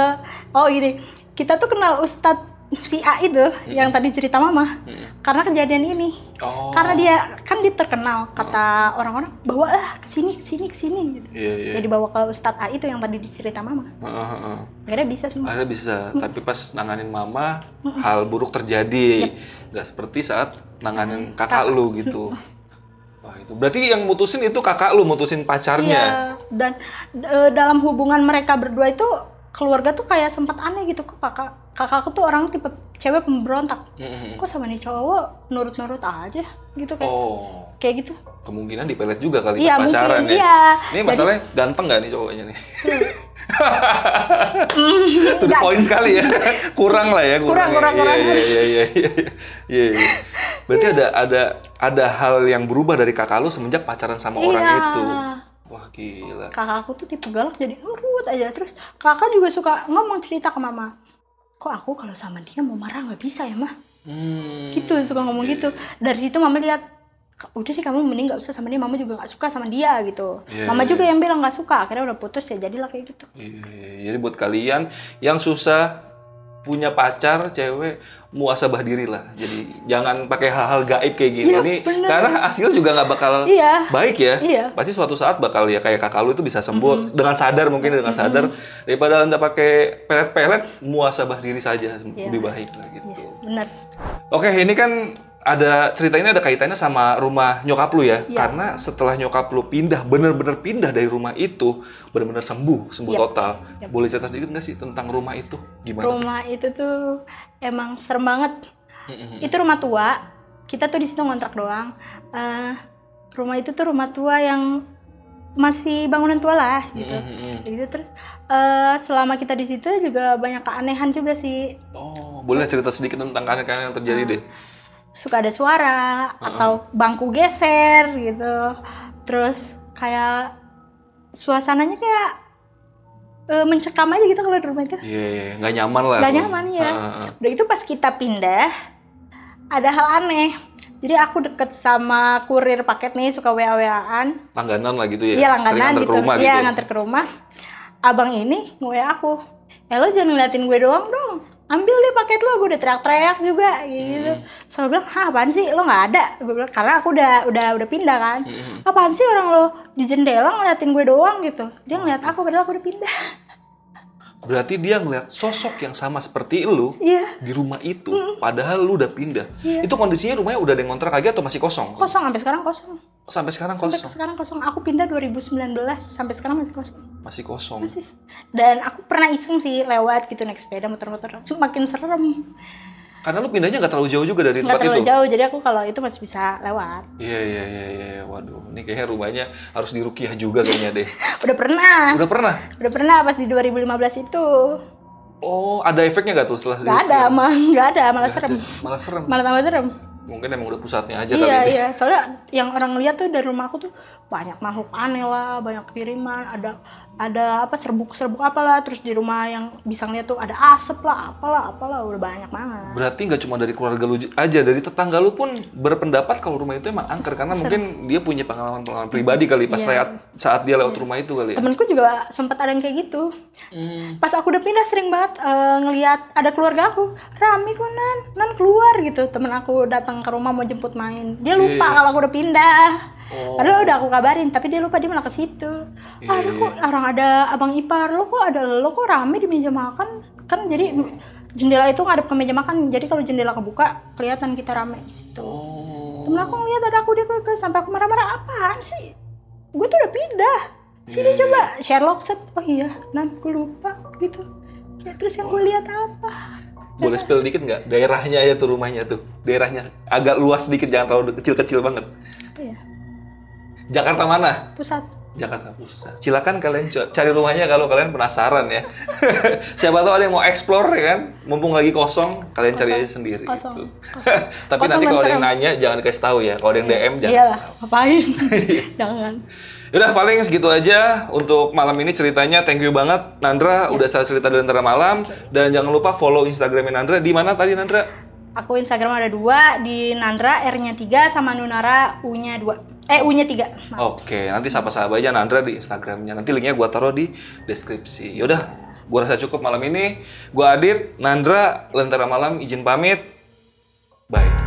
oh gini kita tuh kenal Ustadz si A itu yang tadi cerita mama Mm. karena kejadian ini Oh. karena dia kan dia terkenal kata orang-orang bawalah ke sini ke sini ke sini gitu. Iya, iya. jadi bawa ke Ustadz A itu yang tadi dicerita mama Heeh, heeh. akhirnya bisa semua Akhirnya bisa, tapi pas nanganin mama, hal buruk terjadi. Yep. Nggak seperti saat nanganin Hmm, kakak kakak. lu gitu. Wah itu berarti yang mutusin itu kakak lu mutusin pacarnya. Iya, dan e, dalam hubungan mereka berdua itu keluarga tuh kayak sempat aneh gitu kok kakak kakakku tuh orang tipe cewek pemberontak. Mm-mm. Kok sama nih cowok nurut-nurut aja gitu kayak Oh, kayak gitu. kemungkinan dipelet juga kali Iya pacaran mungkin ya. iya. Ini masalahnya ganteng nggak nih cowoknya nih? Mm, Itu nggak- poin sekali ya. kurang lah ya, Kurang, ya. kurang, Iya, kurang. Iya, iya, iya, iya, iya, iya. Berarti ada ada ada hal yang berubah dari kakak lu semenjak pacaran sama orang Iya. itu. Wah gila. kakakku tuh tipe galak jadi nurut aja terus kakak juga suka ngomong cerita ke mama kok aku kalau sama dia mau marah nggak bisa ya mah Hmm. gitu suka ngomong Iya, gitu. dari situ mama lihat udah deh kamu mending nggak usah sama dia. Mama juga nggak suka sama dia gitu. Iya, mama iya. juga yang bilang nggak suka. Akhirnya udah putus ya jadilah kayak gitu. Iya, jadi buat kalian yang susah punya pacar cewek muasabah diri lah. Jadi jangan pakai hal-hal gaib kayak gini. Iya, Ini bener. karena hasil juga nggak bakal iya baik ya. iya Pasti suatu saat bakal ya kayak kakak lu itu bisa sembuh dengan sadar mungkin dengan sadar daripada anda pakai pelet-pelet muasabah diri saja lebih baik lah gitu. iya benar Oke, ini kan ada cerita ini ada kaitannya sama rumah nyokap lu ya. Iya. Karena setelah nyokap lu pindah, bener-bener pindah dari rumah itu, bener-bener sembuh, sembuh Yap. total. Yap. Boleh cerita sedikit nggak sih tentang rumah itu? Gimana? rumah itu tuh emang serem banget itu rumah tua kita tuh di situ ngontrak doang Eh, rumah itu tuh rumah tua yang masih bangunan tua lah gitu Mm-mm. gitu terus eh, selama kita di situ juga banyak keanehan juga sih Oh, boleh cerita sedikit tentang keanehan yang terjadi Ah. deh. Suka ada suara atau bangku geser gitu terus kayak suasananya kayak eh, mencekam aja gitu kalau di rumah itu Iya, iya, nggak nyaman lah. Nggak nyaman, ya. Ah. udah itu pas kita pindah ada hal aneh jadi aku deket sama kurir paket nih suka wa waan Langganan lah gitu ya. iya Sering langganan antar gitu ke rumah iya gitu. nganter ke rumah abang ini nge aku eh lo jangan ngeliatin gue doang dong ambil deh paket lo gue udah teriak-teriak juga gitu. Hmm. selalu bilang hah apaan sih? Lo nggak ada? Gue bilang karena aku udah udah udah pindah kan. Mm-mm. apaan sih orang lo? Di jendela ngeliatin gue doang gitu. Dia ngeliat aku padahal aku udah pindah Berarti dia ngeliat sosok yang sama seperti lu iya di rumah itu, padahal lu udah pindah. Iya. Itu kondisinya rumahnya udah ada yang ngontrak lagi atau masih kosong? kosong sampai sekarang kosong Sampai sekarang sampai kosong. sekarang kosong aku pindah 2019 sampai sekarang masih kosong Masih kosong. masih dan aku pernah iseng sih lewat gitu naik sepeda muter-muter makin serem Karena lu pindahnya nggak terlalu jauh juga dari nggak tempat terlalu itu. jauh jadi aku kalau itu masih bisa lewat Iya iya iya iya. Waduh, ini kayaknya rumahnya harus dirukiah juga kayaknya deh. udah pernah Udah pernah? udah pernah pas di 2015 itu Oh, ada efeknya nggak tuh setelah nggak ada mah nggak ada malah Nggak serem ada. Malah serem. malah tambah serem Mungkin emang udah pusatnya aja kali iya iya soalnya yang orang lihat tuh dari rumah aku tuh banyak makhluk aneh lah banyak kiriman ada ada apa serbuk serbuk apalah terus di rumah yang bisa ngeliat tuh ada asap lah apalah apalah udah banyak banget. Berarti nggak cuma dari keluarga lu aja, dari tetangga lu pun berpendapat kalau rumah itu emang angker karena mungkin dia punya pengalaman-pengalaman pribadi kali pas Iya. lewat saat dia lewat rumah itu kali ya. temenku juga sempat ada yang kayak gitu. Hmm. pas aku udah pindah sering banget eh, ngelihat ada keluarga aku rame kok nan? Nan keluar? gitu. Temen aku datang ke rumah mau jemput main. Dia lupa Iya. kalau aku udah pindah Oh. padahal udah aku kabarin tapi dia lupa dia malah ke situ. Iya, ada kok orang ada abang ipar? Lo kok ada lo kok rame di meja makan? Kan jadi jendela itu ngadep ke meja makan jadi kalau jendela kebuka kelihatan kita rame di situ. Oh. temen aku ngeliat ada aku dia ke, ke- sampai aku marah-marah apaan sih? Gue tuh udah pindah. Sini Iya, coba. Sherlock set oh iya nan gue lupa gitu. Ya, terus yang gue lihat apa? Boleh spill dikit nggak? Daerahnya aja tuh rumahnya tuh. Daerahnya agak luas sedikit, jangan terlalu kecil-kecil banget. apa ya Jakarta mana? pusat Jakarta Pusat. Silakan kalian cari rumahnya kalau kalian penasaran ya. Siapa tahu ada yang mau explore ya kan? Mumpung lagi kosong, kalian cari aja sendiri. kosong gitu. kosong Tapi Kosong nanti kalau ada yang nanya jangan dikasih tahu ya. Kalau ada yang DM jangan iya kasih tahu. ngapain jangan Udah paling segitu aja untuk malam ini ceritanya. Thank you banget Nandra udah saya cerita dari antara malam dan jangan lupa follow Instagramnya Nandra di mana tadi Nandra? aku Instagram ada dua di Nandra R-nya 3 sama Nunara U-nya 2 eh U-nya 3 Oke, nanti sapa-sapa aja Nandra di Instagramnya. Nanti linknya gua taruh di deskripsi. Yaudah, gua rasa cukup malam ini. Gua Adit, Nandra, Lentera Malam izin pamit. Bye.